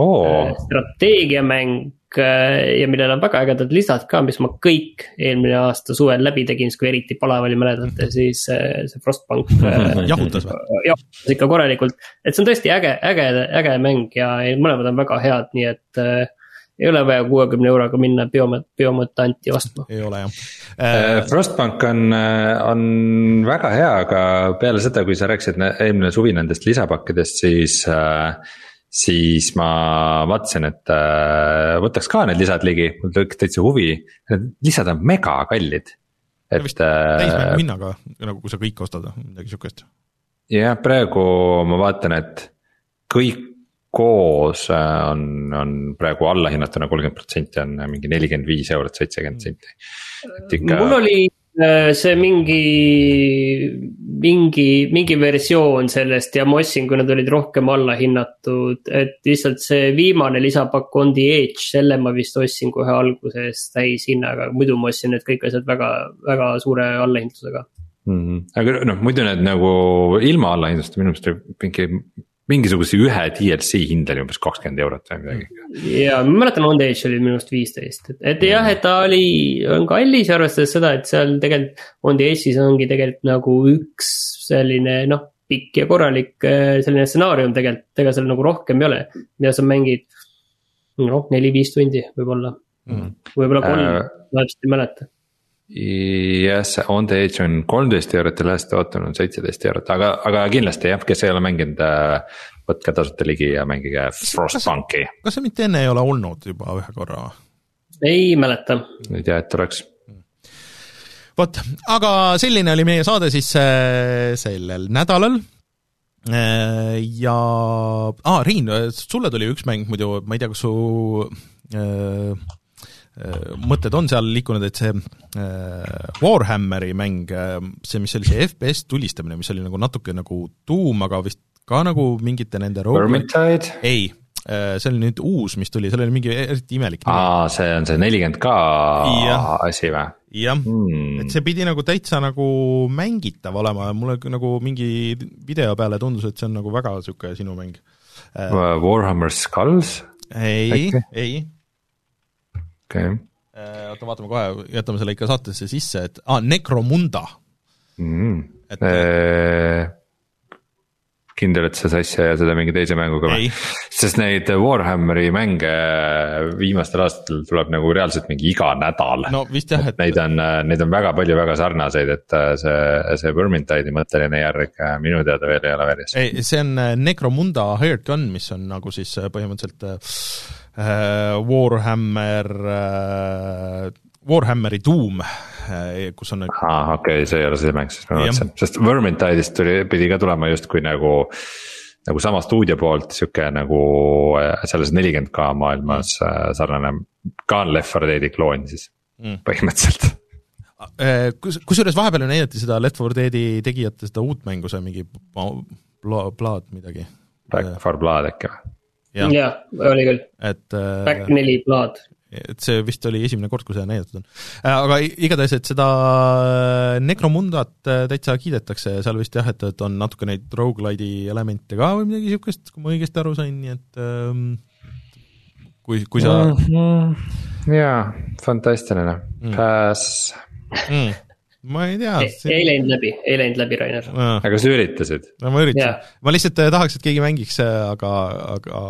oh. strateegiamäng Äh, ja millel on väga ägedad lisad ka, mis ma kõik eelmine aasta suvel läbi tegin, siis kui eriti palav oli, mäletate, siis äh, see Frostpunk äh, jahutas või? jahutas ikka korralikult, et see on tõesti äge, äge, äge mäng ja mõlemad on väga head, nii et äh, ei ole vaja kuuekümne euroga minna biomut-, biomutanti ostma. ei ole jah äh,. Frostbank on, on väga hea, aga peale seda, kui sa rääkisid eelmine suvi nendest lisapakkidest, siis äh, siis ma vaatasin, et äh, võtaks ka need lisad ligi, mul tekkis täitsa huvi, need lisad on mega kallid. et. täismängu äh, hinnaga, nagu kui sa kõik ostad, midagi sihukest. jah, praegu ma vaatan, et kõik koos äh, on, on praegu allahinnatuna kolmkümmend protsenti on mingi nelikümmend viis eurot, seitsekümmend senti. Ikka... mul oli see mingi, mingi, mingi versioon sellest ja ma ostsin, kui nad olid rohkem allahinnatud, et lihtsalt see viimane lisapakk On the Edge, selle ma vist ostsin kohe alguses täishinnaga, muidu ma ostsin need kõik asjad väga, väga suure allahindlusega mm. -hmm. aga noh, muidu need nagu ilma allahindluseta minu meelest mingi mingisuguse ühe DLC hind oli umbes kakskümmend eurot või midagi. ja ma mäletan, On The Edge oli minu arust viisteist, et, et jah, et ta oli, on kallis, arvestades seda, et seal tegelikult. On The Edge'is ongi tegelikult nagu üks selline noh, pikk ja korralik äh, selline stsenaarium tegelikult, ega seal nagu rohkem ei ole. mida sa mängid, noh, neli-viis tundi võib-olla mm., võib-olla kolm äh,, ma täpselt ei mäleta jah, see On The Edge on kolmteist eurot ja Last Autumn on seitseteist eurot, aga, aga kindlasti jah, kes ei ole mänginud, äh, võtke tasuta ligi ja mängige Frostpunki. kas see mitte enne ei ole olnud juba ühe korra? ei mäleta. ei tea, et oleks vot, aga selline oli meie saade siis äh, sellel nädalal äh, ja ah,, Riin, sulle tuli üks mäng muidu, ma ei tea, kas su Äh, mõtted on seal liikunud, et see äh, Warhammeri mäng, äh, see, mis oli see FPS tulistamine, mis oli nagu natuke nagu tuum, aga vist ka nagu mingite nende Vermintide? ei, see oli nüüd uus, mis tuli, seal oli mingi eriti imelik nimi. aa, see on see nelikümmend K asi või? jah hmm., et see pidi nagu täitsa nagu mängitav olema ja mulle nagu mingi video peale tundus, et see on nagu väga niisugune sinu mäng. Warhammer Skulls? ei, ei okay.. Äh, oota, vaatame kohe, jätame selle ikka saatesse sisse, et aa ah,, Necromunda mm.. et eee kindel, et sa sassi ei aja seda mingi teise mänguga või? sest neid Warhammeri mänge viimastel aastatel tuleb nagu reaalselt mingi iga nädal. no jah, et. Neid on, neid on väga palju väga sarnaseid, et äh, see, see Vermintide'i mõtteline järg äh, minu teada veel ei ole väljas. ei, see on Necromunda Hired Gun, mis on nagu siis põhimõtteliselt äh, Warhammer äh, Warhammeri Doom, kus on aa, okei okay,, see ei ole see mäng, siis ma mõtlesin, sest Vermintide'ist tuli, pidi ka tulema justkui nagu nagu sama stuudio poolt sihuke nagu selles nelikümmend K maailmas sarnane, ka on Left 4 Dead'i kloon siis mm. põhimõtteliselt kus, kusjuures vahepeal ju näidati seda Left 4 Dead'i tegijate seda uut mängu, see mingi Blood midagi. Back for Blood äkki või? Jah ja, oli küll. et äh, Back neli Blood. et see vist oli esimene kord, kui seda näidatud on. Äh, aga igatahes, et seda Necromundat täitsa kiidetakse ja seal vist jah, et, et on natuke neid rogu-lite'i elemente ka või midagi niisugust, kui ma õigesti aru sain, nii et ähm, kui, kui sa mm. -hmm. jaa, fantastiline mm., Pass mm ma ei tea see.... ei läinud läbi, ei läinud läbi, Rainer. aga sa üritasid? no ma üritasin, ma lihtsalt äh, tahaks, et keegi mängiks, äh, aga, aga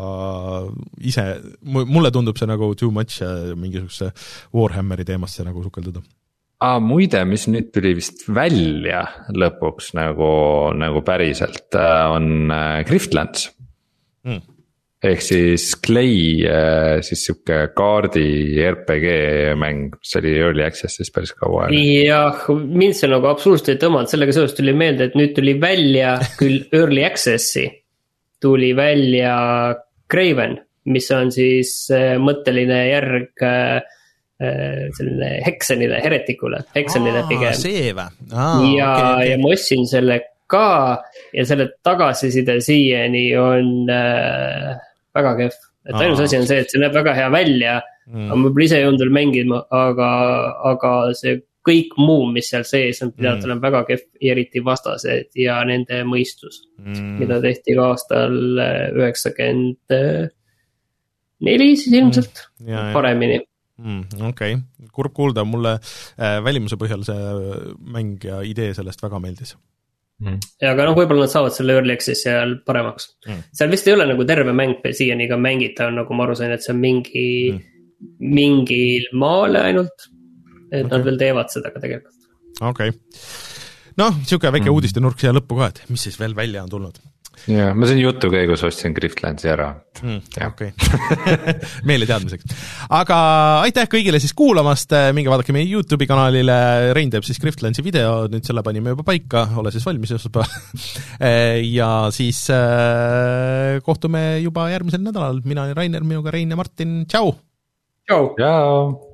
ise, mulle tundub see nagu too much äh, mingisuguse Warhammeri teemasse nagu sukelduda. Aa ah,, muide, mis nüüd tuli vist välja lõpuks nagu, nagu päriselt, on Griftlands. Mm ehk siis Clay, äh, siis sihuke kaardi RPG mäng, mis oli early access'is päris kaua aega. jah, mind see nagu absoluutselt ei tõmmanud, sellega seoses tuli meelde, et nüüd tuli välja küll early access'i. tuli välja Craven, mis on siis äh, mõtteline järg äh, selline Hexenile, Heretikule, Hexenile pigem. see või? ja okay,, okay. ja ma ostsin selle ka ja selle tagasiside siiani on äh, väga kehv. et ainus asi on see, et see näeb väga hea välja mm., ma võib-olla ise olnud veel mängima, aga, aga see kõik muu, mis seal sees on, pidanud mm. olema väga kehv, eriti vastased ja nende mõistus mm.. mida tehti ka aastal äh, üheksakümmend neli siis ilmselt mm., paremini mm,. okei okay., kurb kuulda, mulle äh, välimuse põhjal see mäng ja idee sellest väga meeldis mm.. aga noh, võib-olla nad saavad selle early access'i ajal paremaks mm.. seal vist ei ole nagu terve mäng siiani ka mängitav, nagu ma aru sain, et see on mingi mm., mingil maal ainult. et okay. nad veel teevad seda ka tegelikult. okei okay., noh, niisugune väike mm. uudistenurk siia lõppu ka, et mis siis veel välja on tulnud ja ma siin jutu käigus ostsin Griftlandsi ära mm,. okei okay. meile teadmiseks. aga aitäh kõigile siis kuulamast, minge vaadake meie Youtube'i kanalile, Rein teeb siis Griftlandsi video, nüüd selle panime juba paika, ole siis valmis esmaspäeval ja siis äh, kohtume juba järgmisel nädalal, mina olen Rainer, minuga Rein ja Martin, tšau! tšau!